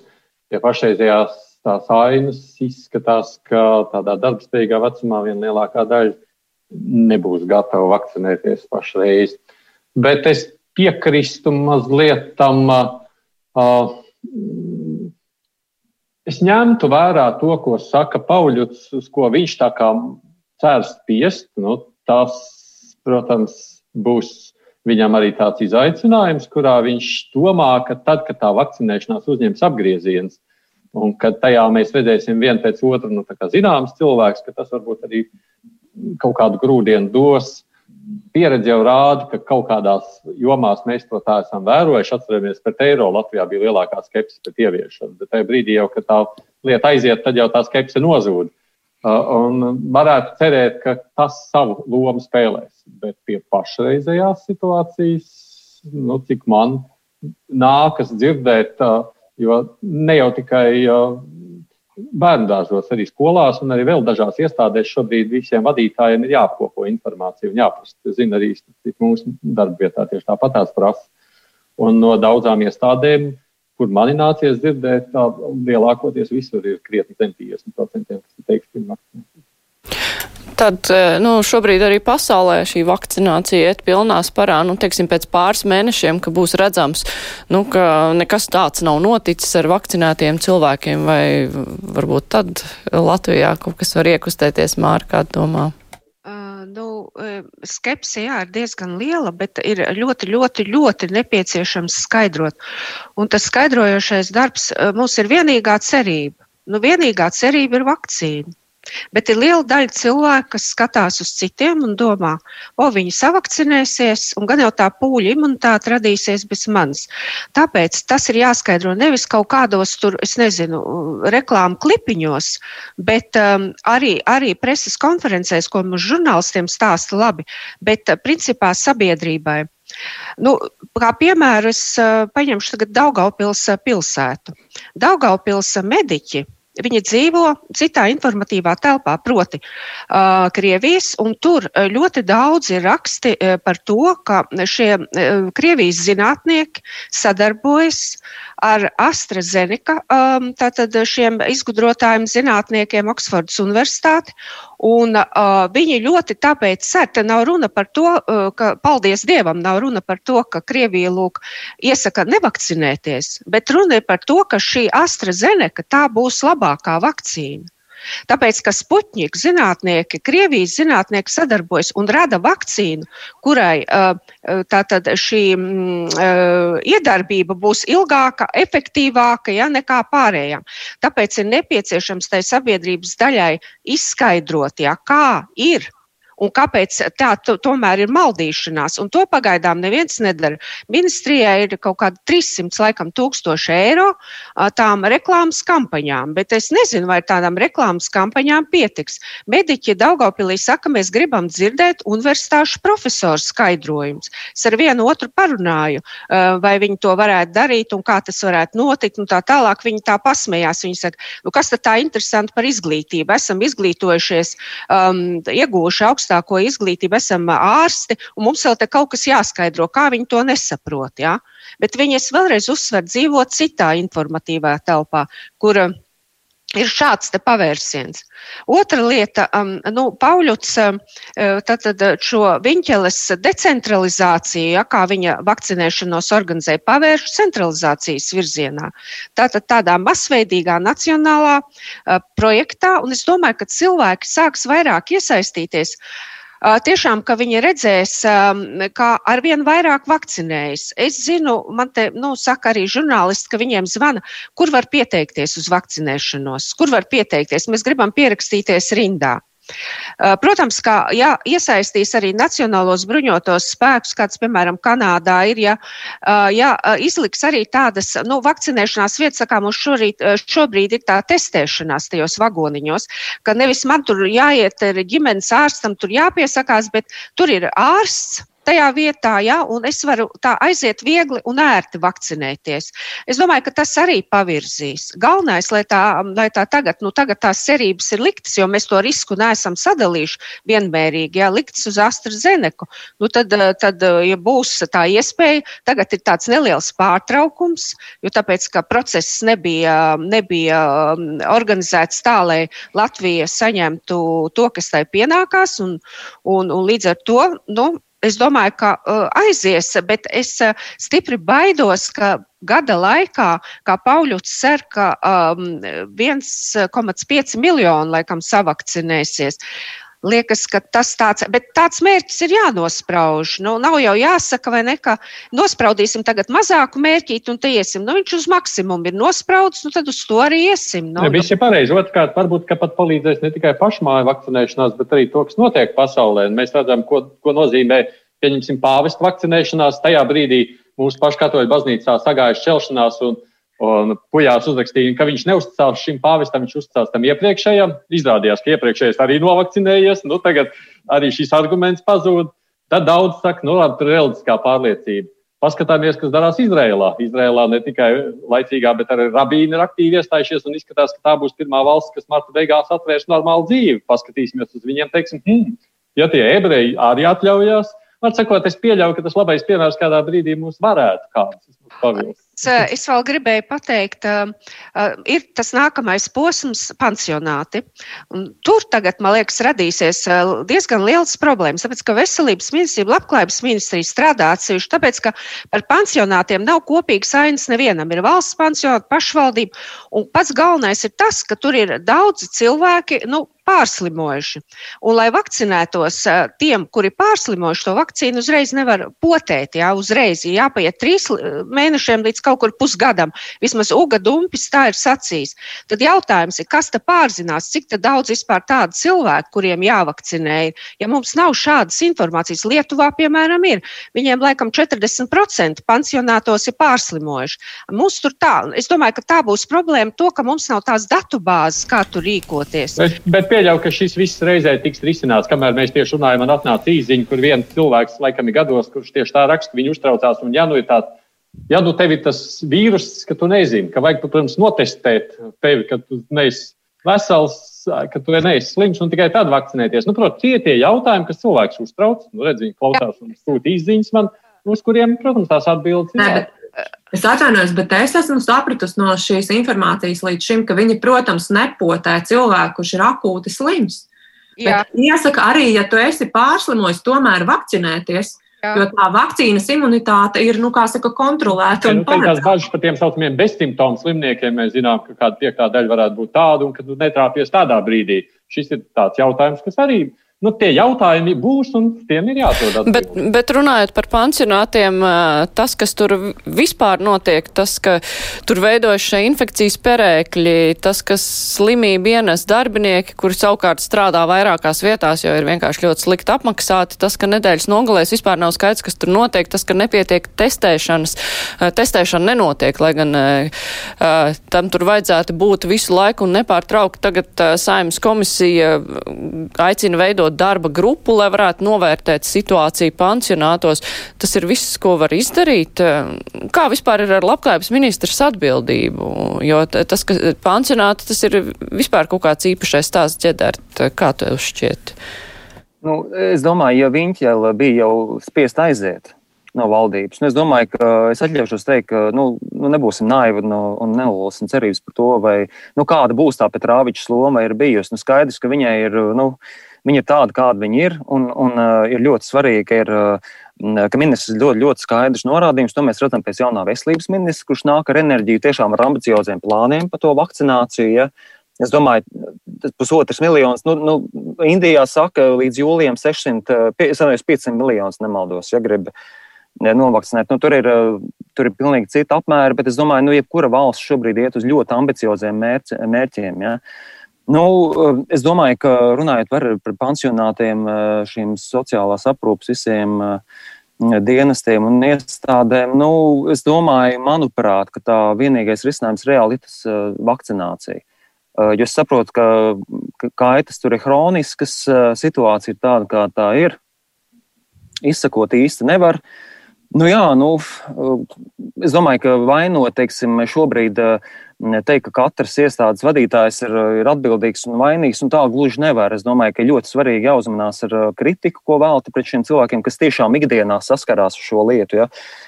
Ja pašreizējās tās ainas izskatās, ka tādā darbspējīgā vecumā viena lielākā daļa nebūs gatava vakcinēties pašreiz. Bet es piekrīstu mazliet tam. Uh, es ņemtu vērā to, ko saka Pauļuts, uz ko viņš tā kā cer spiest. Nu, tas protams, būs viņam arī tāds izaicinājums, kurā viņš domā, ka tad, kad tā vakcinēšanās uzņems apgrieziens, un kad tajā mēs redzēsim vienu pēc otru nu, zināms cilvēks, ka tas varbūt arī kaut kādu grūdienu dos. Pieredze jau rāda, ka kaut kādās jomās mēs to tā esam vērojuši. Atceramies, pret eiro Latvijā bija lielākā skepse pret ieviešanu. Bet tajā brīdī, jau, kad tā lieta aiziet, tad jau tā skepse nozūd. Un varētu cerēt, ka tas savu lomu spēlēs. Bet pie pašreizējās situācijas, nu, cik man nākas dzirdēt, jo ne jau tikai bērnu dārzos, arī skolās un arī vēl dažās iestādēs šobrīd visiem vadītājiem ir jāapkopo informācija un jāprasa. Es zinu, arī mūsu darba vietā tieši tāpat tās prasa. Un no daudzām iestādēm, kur man nācies dzirdēt, tā lielākoties visur ir krietni zem 50%, kas ir teikts, Tad eh, nu, šobrīd arī pasaulē šī vakcinācija iet pilnā sparā. Nu, teiksim, pēc pāris mēnešiem, ka būs redzams, nu, ka nekas tāds nav noticis ar vakcinētiem cilvēkiem, vai varbūt tad Latvijā kaut kas var iekustēties, Mārka, kā domā? nu, skepse jā, ir diezgan liela, bet ir ļoti, ļoti, ļoti nepieciešams skaidrot. Un tas skaidrojošais darbs mums ir vienīgā cerība. Nu, vienīgā cerība ir vakcīna. Bet ir liela daļa cilvēku, kas skatās uz citiem un domā, o, viņi savakcinēsies, un gan jau tā pūļa imunitāte radīsies bez manis. Tāpēc tas ir jāskaidro nevis kaut kādos tur, es nezinu, reklāmu klipiņos, bet um, arī, arī preses konferencēs, ko mums žurnālistiem stāsta labi, bet uh, principā sabiedrībai. Nu, kā piemēru es uh, paņemšu tagad Daugaupils uh, pilsētu. Daugaupils mediķi Viņi dzīvo citā informatīvā telpā, proti, uh, Krievijas, un tur ļoti daudz ir raksti uh, par to, ka šie uh, Krievijas zinātnieki sadarbojas ar AstraZeneca, um, tātad šiem izgudrotājiem, zinātniekiem Oksfordas Universitāti, Un, uh, viņi ļoti tāpēc cer, te nav runa par to, uh, ka, paldies Dievam, nav runa par to, ka Krievija lūk iesaka nevakcinēties, bet runa ir par to, ka šī AstraZeneca tā būs labākā vakcīna. Tāpēc, ka Sputņika zinātnieki, Krievijas zinātnieki sadarbojas un rada vakcīnu, kurai tātad šī iedarbība būs ilgāka, efektīvāka ja, nekā pārējām. Tāpēc ir nepieciešams tai sabiedrības daļai izskaidrot, ja, kā ir un kāpēc tā to, tomēr ir maldīšanās. Un to pagaidām neviens nedara. Ministrijai ir kaut kādi 300 laikam, tūkstoši eiro tām reklāmas kampaņām, bet es nezinu, vai tādām reklāmas kampaņām pietiks. Mediķi Daugavpilī saka, mēs gribam dzirdēt universitāšu profesoru skaidrojumus. Es ar vienu otru parunāju, vai viņi to varētu darīt un kā tas varētu notikt. Tā tālāk viņi tā pasmējās. Viņi saka, nu, kas tad tā interesanti par izglītību? Esam izglītojušies, um, ieguvuši augstu augstāko izglītību, esam ārsti, un mums vēl te kaut kas jāskaidro, kā viņi to nesaprot. Ja? Bet viņi es vēlreiz uzsveru dzīvot citā informatīvā telpā, kur ir šāds pavērsiens. Otra lieta, um, nu, Pauļuts um, tātad šo viņķeles decentralizāciju, ja, kā viņa vakcinēšanos organizēja, pavērš centralizācijas virzienā. Tātad tādā masveidīgā nacionālā uh, projektā, un es domāju, ka cilvēki sāks vairāk iesaistīties. Uh, tiešām, ka viņi redzēs, kā arvien vairāk vakcinējas. Es zinu, man te nu, saka arī žurnālisti, ka viņiem zvana, kur var pieteikties uz vakcinēšanos, kur var pieteikties. Mēs gribam pierakstīties rindā. Protams, ka ja iesaistīs arī nacionālos bruņotos spēkus, kāds, piemēram, Kanādā ir, ja, ja izliks arī tādas, nu, vakcinēšanās vietas, kā mums šorīt, šobrīd ir tā testēšanās tajos vagoniņos, ka nevis man tur jāiet ģimenes ārstam, tur jāpiesakās, bet tur ir ārsts tajā vietā, ja, un es varu tā aiziet viegli un ērti vakcinēties. Es domāju, ka tas arī pavirzīs. Galvenais, lai tā, lai tā tagad, nu tagad tās cerības ir liktas, jo mēs to risku neesam sadalījuši vienmērīgi, ja liktas uz AstraZeneku, nu tad, tad, ja būs tā iespēja, tagad ir tāds neliels pārtraukums, jo tāpēc, ka process nebija, nebija um, organizēts tā, lai Latvija saņemtu to, kas tai pienākās, un, un, un līdz ar to, nu, es domāju, ka uh, aizies, bet es uh, stipri baidos, ka gada laikā, kā Pauļuts cer, ka um, 1,5 miljonu laikam savakcinēsies. Liekas, ka tas tāds, bet tāds mērķis ir jānosprauž. Nu, nav jau jāsaka, vai ne, ka nospraudīsim tagad mazāku mērķīti un te iesim. Nu, viņš uz maksimumu ir nospraudis, nu tad uz to arī iesim. Nu, ja, viss ir pareizi. Otrkārt, varbūt, ka pat palīdzēs ne tikai pašmāju vakcinēšanās, bet arī to, kas notiek pasaulē. Un mēs redzam, ko, ko nozīmē, pieņemsim, pāvestu vakcinēšanās. Tajā brīdī mūsu pašu katoļu baznīcā sagājuši šķelšanās un Un Pujārs uzrakstīja, ka viņš neuzticās šim pāvestam, viņš uzticās tam iepriekšējam. Izrādījās, ka iepriekšējais arī novakcinējies. Nu, tagad arī šis arguments pazūd. Tad daudz saka, nu, labi, tur ir reliģiskā pārliecība. Paskatāmies, kas darās Izrēlā. Izrēlā ne tikai laicīgā, bet arī rabīni ir aktīvi iestājušies un izskatās, ka tā būs pirmā valsts, kas marta beigās atvērs normālu dzīvi. Paskatīsimies uz viņiem, teiksim, hmm, ja tie ebreji arī atļaujās, var sakot, es pieļauju, ka tas labais piemērs kādā brīdī mums varētu kāds pavilst. Eh, es vēl gribēju pateikt, uh, ir tas nākamais posms, pansionāti. Un tur tagad, man liekas, radīsies diezgan liels problēmas, tāpēc, ka veselības ministrija, labklājības ministrija strādā atsevišķi, tāpēc, ka par pansionātiem nav kopīgas ainas nevienam. Ir valsts pansionāti, pašvaldība, un pats galvenais ir tas, ka tur ir daudzi cilvēki, nu, pārslimojuši. Un, lai vakcinētos tiem, kuri pārslimojuši, to vakcīnu uzreiz nevar potēt. Jā, uzreiz jāpaiet trīs mēnešiem līdz kaut kur pusgadam. Vismaz Uga Dumpis tā ir sacījis. Tad jautājums ir, kas te pārzinās, cik daudz vispār tādu cilvēku, kuriem jāvakcinē. Ja mums nav šādas informācijas, Lietuvā, piemēram, ir, viņiem laikam 40% pansionātos ir pārslimojuši. Mums tur tā, es domāju, ka tā būs problēma to, ka mums nav tās datu bāzes, kā tur rīkoties. Bet, bet pieļauju, ka šis viss reizē tiks risināts, kamēr mēs tieši runājam, man atnāca īziņa, kur viens cilvēks, laikam, ir gados, kurš tieši tā raksta, ka viņš uztraucās, un ja nu ir tāds ja nu tev ir tas vīrus, ka tu nezini, ka vajag, protams, notestēt tevi, ka tu neesi vesels, ka tu neesi slims un tikai tad vakcinēties. Nu, protams, tie ir tie jautājumi, kas cilvēks uztrauc. Nu, redz, viņi klausās un sūta izziņas man, uz kuriem, protams, tās atbildes ir. Es atvainojos, bet es esmu sapratusi no šīs informācijas līdz šim, ka viņi, protams, nepotē cilvēku, kurš ir akūti slims. Iesaka arī, ja tu esi pārslimojis, tomēr vakcinēties. Jā. Jo tā vakcīnas imunitāte ir, nu, kā saka, kontrolēta. Ja, nu, tās bažas par tiem saucamiem bezsimptomu slimniekiem mēs zinām, ka kāda piektā daļa varētu būt tāda, un ka tu netrāpies tādā brīdī. Šis ir tāds jautājums, kas arī Nu, tie jautājumi būs, un tiem ir jāatrod atbildi. Bet, bet runājot par pansionātiem, tas, kas tur vispār notiek, tas, ka tur veidojas šie infekcijas perēkļi, tas, kas slimību ienes darbinieki, kuri savukārt strādā vairākās vietās, jo ir vienkārši ļoti slikti apmaksāti, tas, ka nedēļas nogalēs vispār nav skaidrs, kas tur notiek, tas, ka nepietiek testēšanas, testēšana nenotiek, lai gan tam tur vajadzētu būt visu laiku un nepārtraukt. Tagad saimnes komisija aicina veidot veidot darba grupu, lai varētu novērtēt situāciju pansionātos. Tas ir viss, ko var izdarīt. Kā vispār ir ar labklājības ministrs atbildību? Jo tas, ka pansionāti, tas ir vispār kaut kāds īpašais stāsts ģedert. Kā tev šķiet? Nu, es domāju, ja viņi jau bija jau spiest aiziet no valdības. Nu, es domāju, ka es atļaušos teikt, ka nu, nu, nebūsim naivi no, un nelūsim cerības par to, vai nu, kāda būs tā Petrāviča loma ir bijusi. Nu, skaidrs, ka viņai ir. Nu, Viņi ir tādi, kādi viņi ir, un, un uh, ir ļoti svarīgi, ka, ir, uh, ka ministrs ļoti, ļoti skaidrs norādījums. To mēs redzam pēc jaunā veselības ministra, kurš nāk ar enerģiju, tiešām ar ambicioziem plāniem par to vakcināciju. Ja? Es domāju, tas pusotrs miljonus. Nu, nu, Indijā saka, līdz jūlijam 600, 500 miljonus nemaldos, ja grib novakcinēt. Nu, tur, ir, tur ir pilnīgi cita apmēra, bet es domāju, ka nu, jebkura valsts šobrīd iet uz ļoti ambicioziem mērķi, mērķiem. Ja? Nu, es domāju, ka runājot par, par pansionātiem, šīm sociālās aprūpas visiem dienestiem un iestādēm, nu, es domāju, manuprāt, ka tā vienīgais risinājums reāli ir tas vakcinācija. Jo es saprotu, ka, ka kaitas tur ir hroniskas, situācija ir tāda, kā tā ir. Izsakot īsti nevar. Nu, jā, nu, es domāju, ka vainot, teiksim, šobrīd uh, teikt, ka katrs iestādes vadītājs ir, ir atbildīgs un vainīgs, un tā gluži nevar. Es domāju, ka ļoti svarīgi jāuzmanās ar uh, kritiku, ko velti pret šiem cilvēkiem, kas tiešām ikdienā saskarās ar šo lietu. Ja?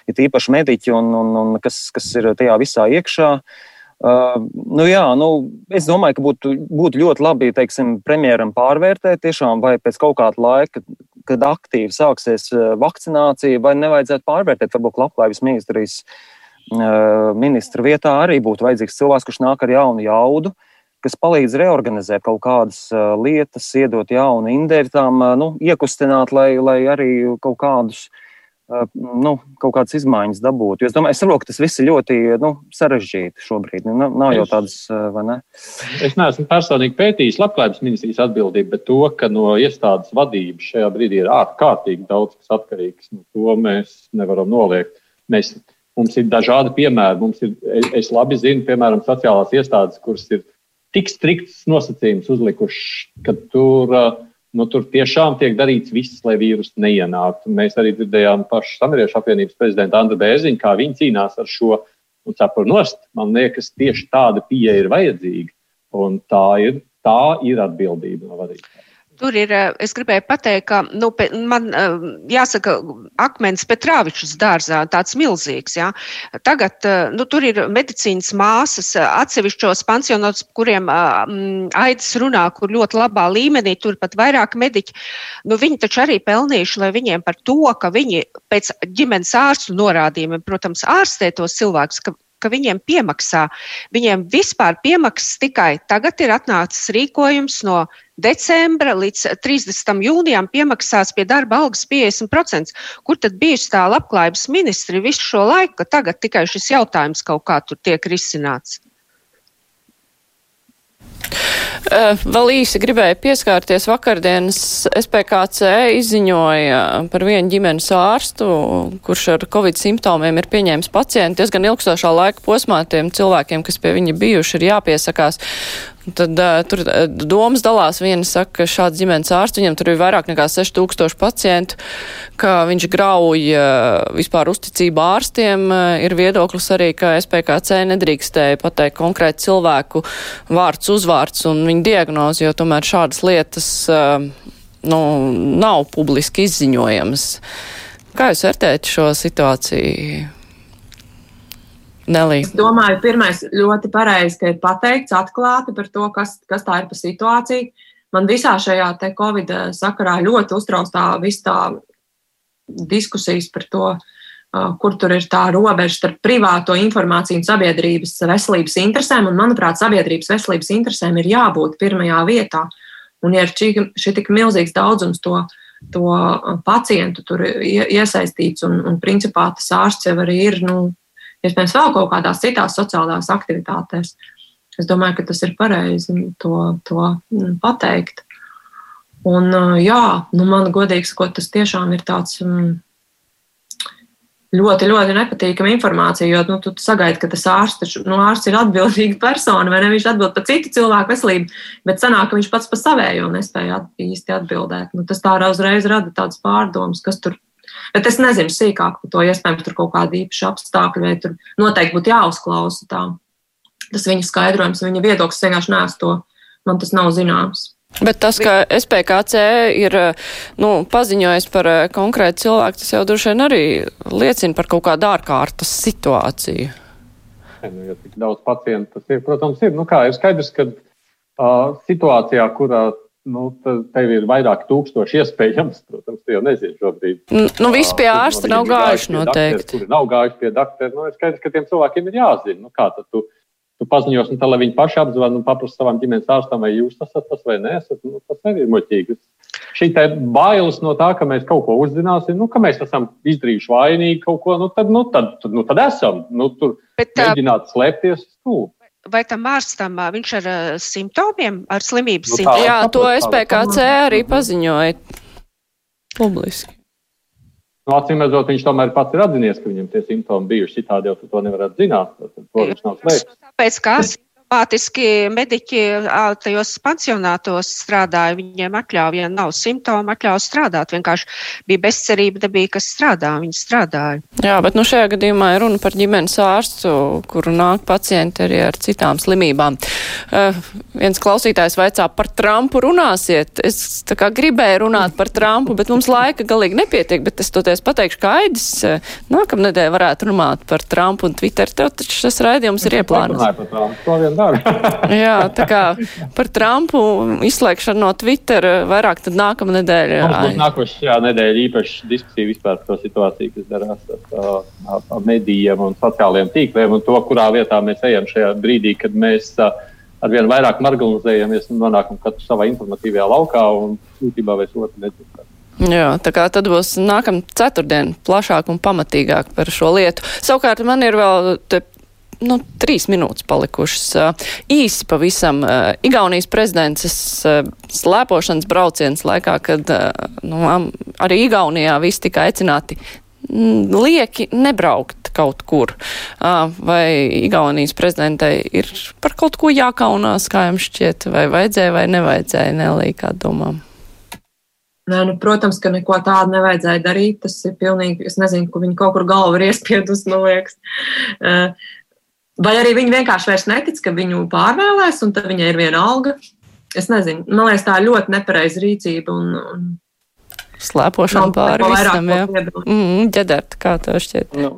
Ir īpaši mediķi, un, un, un kas, kas ir tajā visā iekšā. Uh, nu jā, nu, es domāju, ka būtu, būtu ļoti labi teiksim, premjeram pārvērtēt, tiešām, vai pēc kaut kāda laika, kad aktīvi sāksies uh, vakcinācija, vai nevajadzētu pārvērtēt, varbūt labklājības ministrijas uh, ministra vietā arī būtu vajadzīgs cilvēks, kurš nāk ar jaunu jaudu, kas palīdz reorganizēt kaut kādas uh, lietas, iedot jaunu indēri, tām uh, nu, iekustināt, lai, lai arī kaut kādus. Nu, kaut kādas izmaiņas dabūt. Es domāju, es saprotu, ka tas viss ir ļoti nu, sarežģīti šobrīd. Nu, nav, nav jau tādas, vai ne? Es neesmu personīgi pētījis labklājības ministrijas atbildību, bet to, ka no iestādes vadības šajā brīdī ir ārkārtīgi daudz kas atkarīgs, no to mēs nevaram noliegt. Mēs, mums ir dažādi piemēri. Mums ir, es labi zinu, piemēram, sociālās iestādes, kuras ir tik strikts nosacījums uzlikuši, ka tur, nu, tur tiešām tiek darīts viss, lai vīrusu neienāktu. Mēs arī dzirdējām pašu Samariešu apvienības prezidentu Andru Bērziņu, kā viņi cīnās ar šo un cepuru nost. Man liekas, tieši tāda pieeja ir vajadzīga. Un tā ir, tā ir atbildība no vadītāja. Tur ir, eh, es gribēju pateikt, ka nu, man eh, jāsaka, akmens Petrāvičs dārzā tāds milzīgs. Jā. Tagad eh, nu, tur ir medicīnas māsas atsevišķos pansionātos, kuriem aidas runā, kur ļoti labā līmenī, tur pat vairāk mediķi. Nu, viņi taču arī pelnījuši, lai viņiem par to, ka viņi pēc ģimenes ārstu norādījumiem, protams, ārstē tos cilvēkus, ka viņiem piemaksā. Viņiem vispār piemaksas tikai tagad ir atnācis rīkojums no decembra līdz 30. jūnijam piemaksās pie darba algas 50%. Kur tad bijusi tā labklājības ministri visu šo laiku, ka tagad tikai šis jautājums kaut kā tur tiek risināts? Vēl īsi gribēju pieskārties vakardienas SPKC izziņoja par vienu ģimenes ārstu, kurš ar covid simptomiem ir pieņēmis pacientu diezgan ilgstošā laika posmā tiem cilvēkiem, kas pie viņa bijuši, ir jāpiesakās. Tad uh, tur uh, domas dalās. Viena saka, ka šāds ģimenes ārsts, viņam tur ir vairāk nekā 6000 pacientu, ka viņš grauj uh, vispār uzticību ārstiem. Uh, ir viedoklis arī, ka SPKC nedrīkstēja pateikt konkrēti cilvēku vārds, uzvārds un viņa diagnozi, jo tomēr šādas lietas uh, nu, nav publiski izziņojamas. Kā jūs vērtējat šo situāciju? Nelī. Es domāju, pirmais ļoti pareizi, ka ir pateikts atklāti par to, kas, kas tā ir pa situāciju. Man visā šajā te Covid sakarā ļoti uztrauc tā viss tā diskusijas par to, kur tur ir tā robeža starp privāto informāciju un sabiedrības veselības interesēm. Un, manuprāt, sabiedrības veselības interesēm ir jābūt pirmajā vietā. Un, ja ir šī tik milzīgs daudzums to, to pacientu tur iesaistīts, un, un principā tas ārsts jau arī ir nu, iespējams, vēl kaut kādās citās sociālās aktivitātēs. Es domāju, ka tas ir pareizi to, to mm, pateikt. Un, jā, nu, man godīgi sakot, tas tiešām ir tāds mm, ļoti, ļoti nepatīkama informācija, jo nu, tu sagaidi, ka tas ārsts, nu, ārsts ir atbildīga persona, vai ne? Viņš atbild par citu cilvēku veselību, bet sanāk, ka viņš pats par savējo nespēja at, īsti atbildēt. Nu, tas tā uzreiz rada tādas pārdomas, kas tur Bet es nezinu sīkāk par to, iespējams, tur kaut kāda īpaša apstākļa, vai tur noteikti būtu jāuzklausa tā. Tas viņa skaidrojums, viņa viedoklis vienkārši nēs to, man tas nav zināms. Bet tas, ka SPKC ir nu, paziņojis par eh, konkrētu cilvēku, tas jau droši vien arī liecina par kaut kādu ārkārtas situāciju. Nu, ja tik daudz pacientu tas ir, protams, ir. Nu, kā, ir skaidrs, ka uh, situācijā, kurā nu, tev ir vairāk tūkstoši iespējams. Protams, tu jau nezini šobrīd. Nu, visi pie ārsta nav gājuši noteikti. Kuri nav gājuši pie doktora, nu, ir skaidrs, ka tiem cilvēkiem ir jāzina. Nu, kā tad tu, tu paziņos, nu, tā, lai viņi paši apzvan un paprasa savam ģimenes ārstam, vai jūs esat tas vai neesat, nu, tas arī ir muļķīgi. Šī bailes no tā, ka mēs kaut ko uzzināsim, nu, ka mēs esam izdarījuši vainīgi kaut ko, nu, tad, nu, tad, tad, nu, tad esam. Nu, tur Bet, mēģināt slēpties stūri vai tam ārstam viņš ar simptomiem, ar slimības nu, simptomiem? Jā, to SPKC arī paziņoja publiski. Nu, Acīm redzot, viņš tomēr pats ir atzinies, ka viņam tie simptomi bijuši. Citādi jau to nevarētu zināt. Tāpēc, ka Simpātiski mediķi tajos pansionātos strādāja, viņiem atļauja, ja nav simptomu, atļauja strādāt. Vienkārši bija bezcerība, nebija kas strādā, viņi strādāja. Jā, bet nu šajā gadījumā ir runa par ģimenes ārstu, kuru nāk pacienti arī ar citām slimībām. Uh, viens klausītājs vaicā par Trumpu runāsiet. Es tā kā gribēju runāt par Trumpu, bet mums laika galīgi nepietiek, bet es toties pateikšu, ka Aidis nākamnedēļ varētu runāt par Trumpu un Twitter. Tev taču šis raidījums ir ieplānots dara. Jā, tā kā par Trumpu izslēgšanu no Twitter vairāk tad nākamā nedēļa. Nākošajā nedēļā īpaši diskusija vispār par to situāciju, kas darās ar, ar medijiem un sociālajiem tīkliem un to, kurā vietā mēs ejam šajā brīdī, kad mēs arvien vairāk marginalizējamies un nonākam katru savā informatīvajā laukā un būtībā vairs otru nedzirdam. Jā, tā kā tad būs nākamā ceturtdiena plašāk un pamatīgāk par šo lietu. Savukārt man ir vēl te nu, trīs minūtes palikušas. Īsi pavisam Igaunijas prezidents slēpošanas brauciens laikā, kad nu, arī Igaunijā visi tika aicināti lieki nebraukt kaut kur. Vai Igaunijas prezidentei ir par kaut ko jākaunās, kā jums šķiet, vai vajadzēja vai nevajadzēja, Nelī, kā domām? Nē, nu, protams, ka neko tādu nevajadzēja darīt. Tas ir pilnīgi, es nezinu, ka viņi kaut kur galvu ir iespiedus, man liekas. Vai arī viņi vienkārši vairs netic, ka viņu pārvēlēs, un tad viņai ir viena alga. Es nezinu, man liekas, tā ir ļoti nepareiza rīcība. Un, un Slēpošana pāri visam, jā. Mm, ģedert, kā tev šķiet? Nu,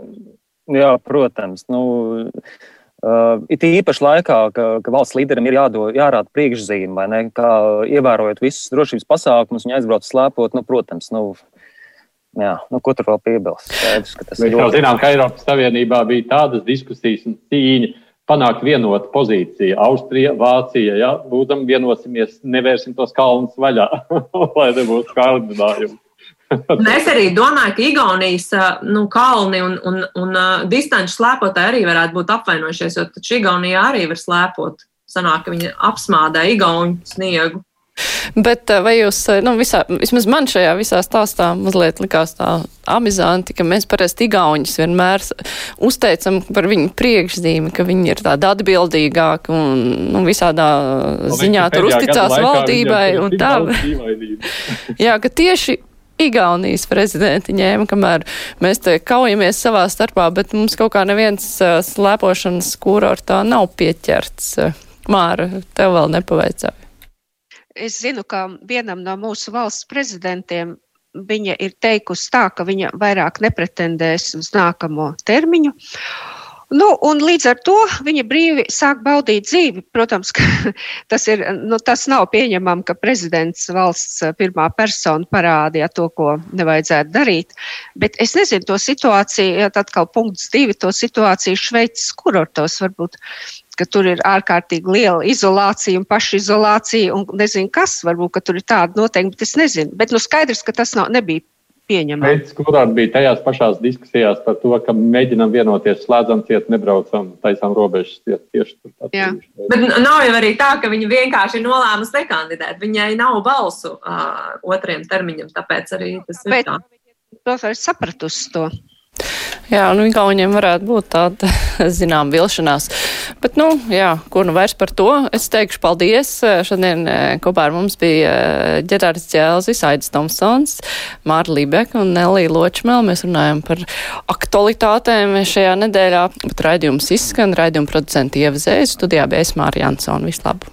jā, protams. Nu, uh, it īpaši laikā, ka, ka valsts līderim ir jādo, jārāda priekšzīme, vai ne, kā ievērojot visus drošības pasākumus, viņi aizbrauc slēpot, nu, protams, nu, Jā, nu, ko tur vēl piebilst? Skaidrs, ka tas Mēs jau zinām, ka Eiropas Savienībā bija tādas diskusijas un cīņa panākt vienotu pozīciju. Austrija, Vācija, ja būtam vienosimies, nevērsim tos kalnus vaļā, lai nebūtu kārdinājumi. Es arī domāju, ka Igaunijas nu, kalni un, un, un distanču slēpotāji arī varētu būt apvainojušies, jo taču Igaunijā arī var slēpot. Sanāk, ka viņi apsmādē Igaunu sniegu. Bet vai jūs, nu, visā, vismaz man šajā visā stāstā mazliet likās tā amizanti, ka mēs parasti igauņus vienmēr uzteicam par viņu priekšzīmi, ka viņi ir tādi atbildīgāki un, nu, visādā Un ziņā tur uzticās valdībai un tā. Jā, ka tieši Igaunijas prezidenti ņēma, kamēr mēs te kaujamies savā starpā, bet mums kaut kā neviens uh, slēpošanas kurortā nav pieķerts. Māra, tev vēl nepaveicāja. Es zinu, ka vienam no mūsu valsts prezidentiem viņa ir teikusi tā, ka viņa vairāk nepretendēs uz nākamo termiņu. Nu, līdz ar to viņa brīvi sāk baudīt dzīvi. Protams, tas, ir, nu, tas nav pieņemami, ka prezidents valsts pirmā persona parādīja to, ko nevajadzētu darīt. Bet es nezinu to situāciju, ja atkal punkts divi, to situāciju Šveices kurortos varbūt ka tur ir ārkārtīgi liela izolācija un pašizolācija, un nezinu, kas varbūt tur ir tāda noteikti, bet es nezinu. Bet nu, skaidrs, ka tas nav, nebija pieņemami. Pēc kurām bija tajās pašās diskusijās par to, ka mēģinam vienoties, slēdzam ciet, nebraucam, taisām robežas ciet tieši tur. Jā. Bet nav jau arī tā, ka viņa vienkārši ir nolēmusi nekandidēt. Viņai nav balsu uh, otriem termiņam, tāpēc arī tas ir Bet- tā. To var sapratusi to. Jā, nu Igauniem varētu būt tāda, zinām, vilšanās. Bet, nu, jā, ko nu vairs par to? Es teikšu paldies. Šodien eh, kopā ar mums bija eh, Ģerārds Ķēlzis, Aidis Tomsons, Māra Libeka un Nelija Ločmēl. Mēs runājam par aktualitātēm šajā nedēļā, bet raidījums izskan, raidījuma producenti Ieva Zējas, studijā bija es Māra Jansona. Vislabāk!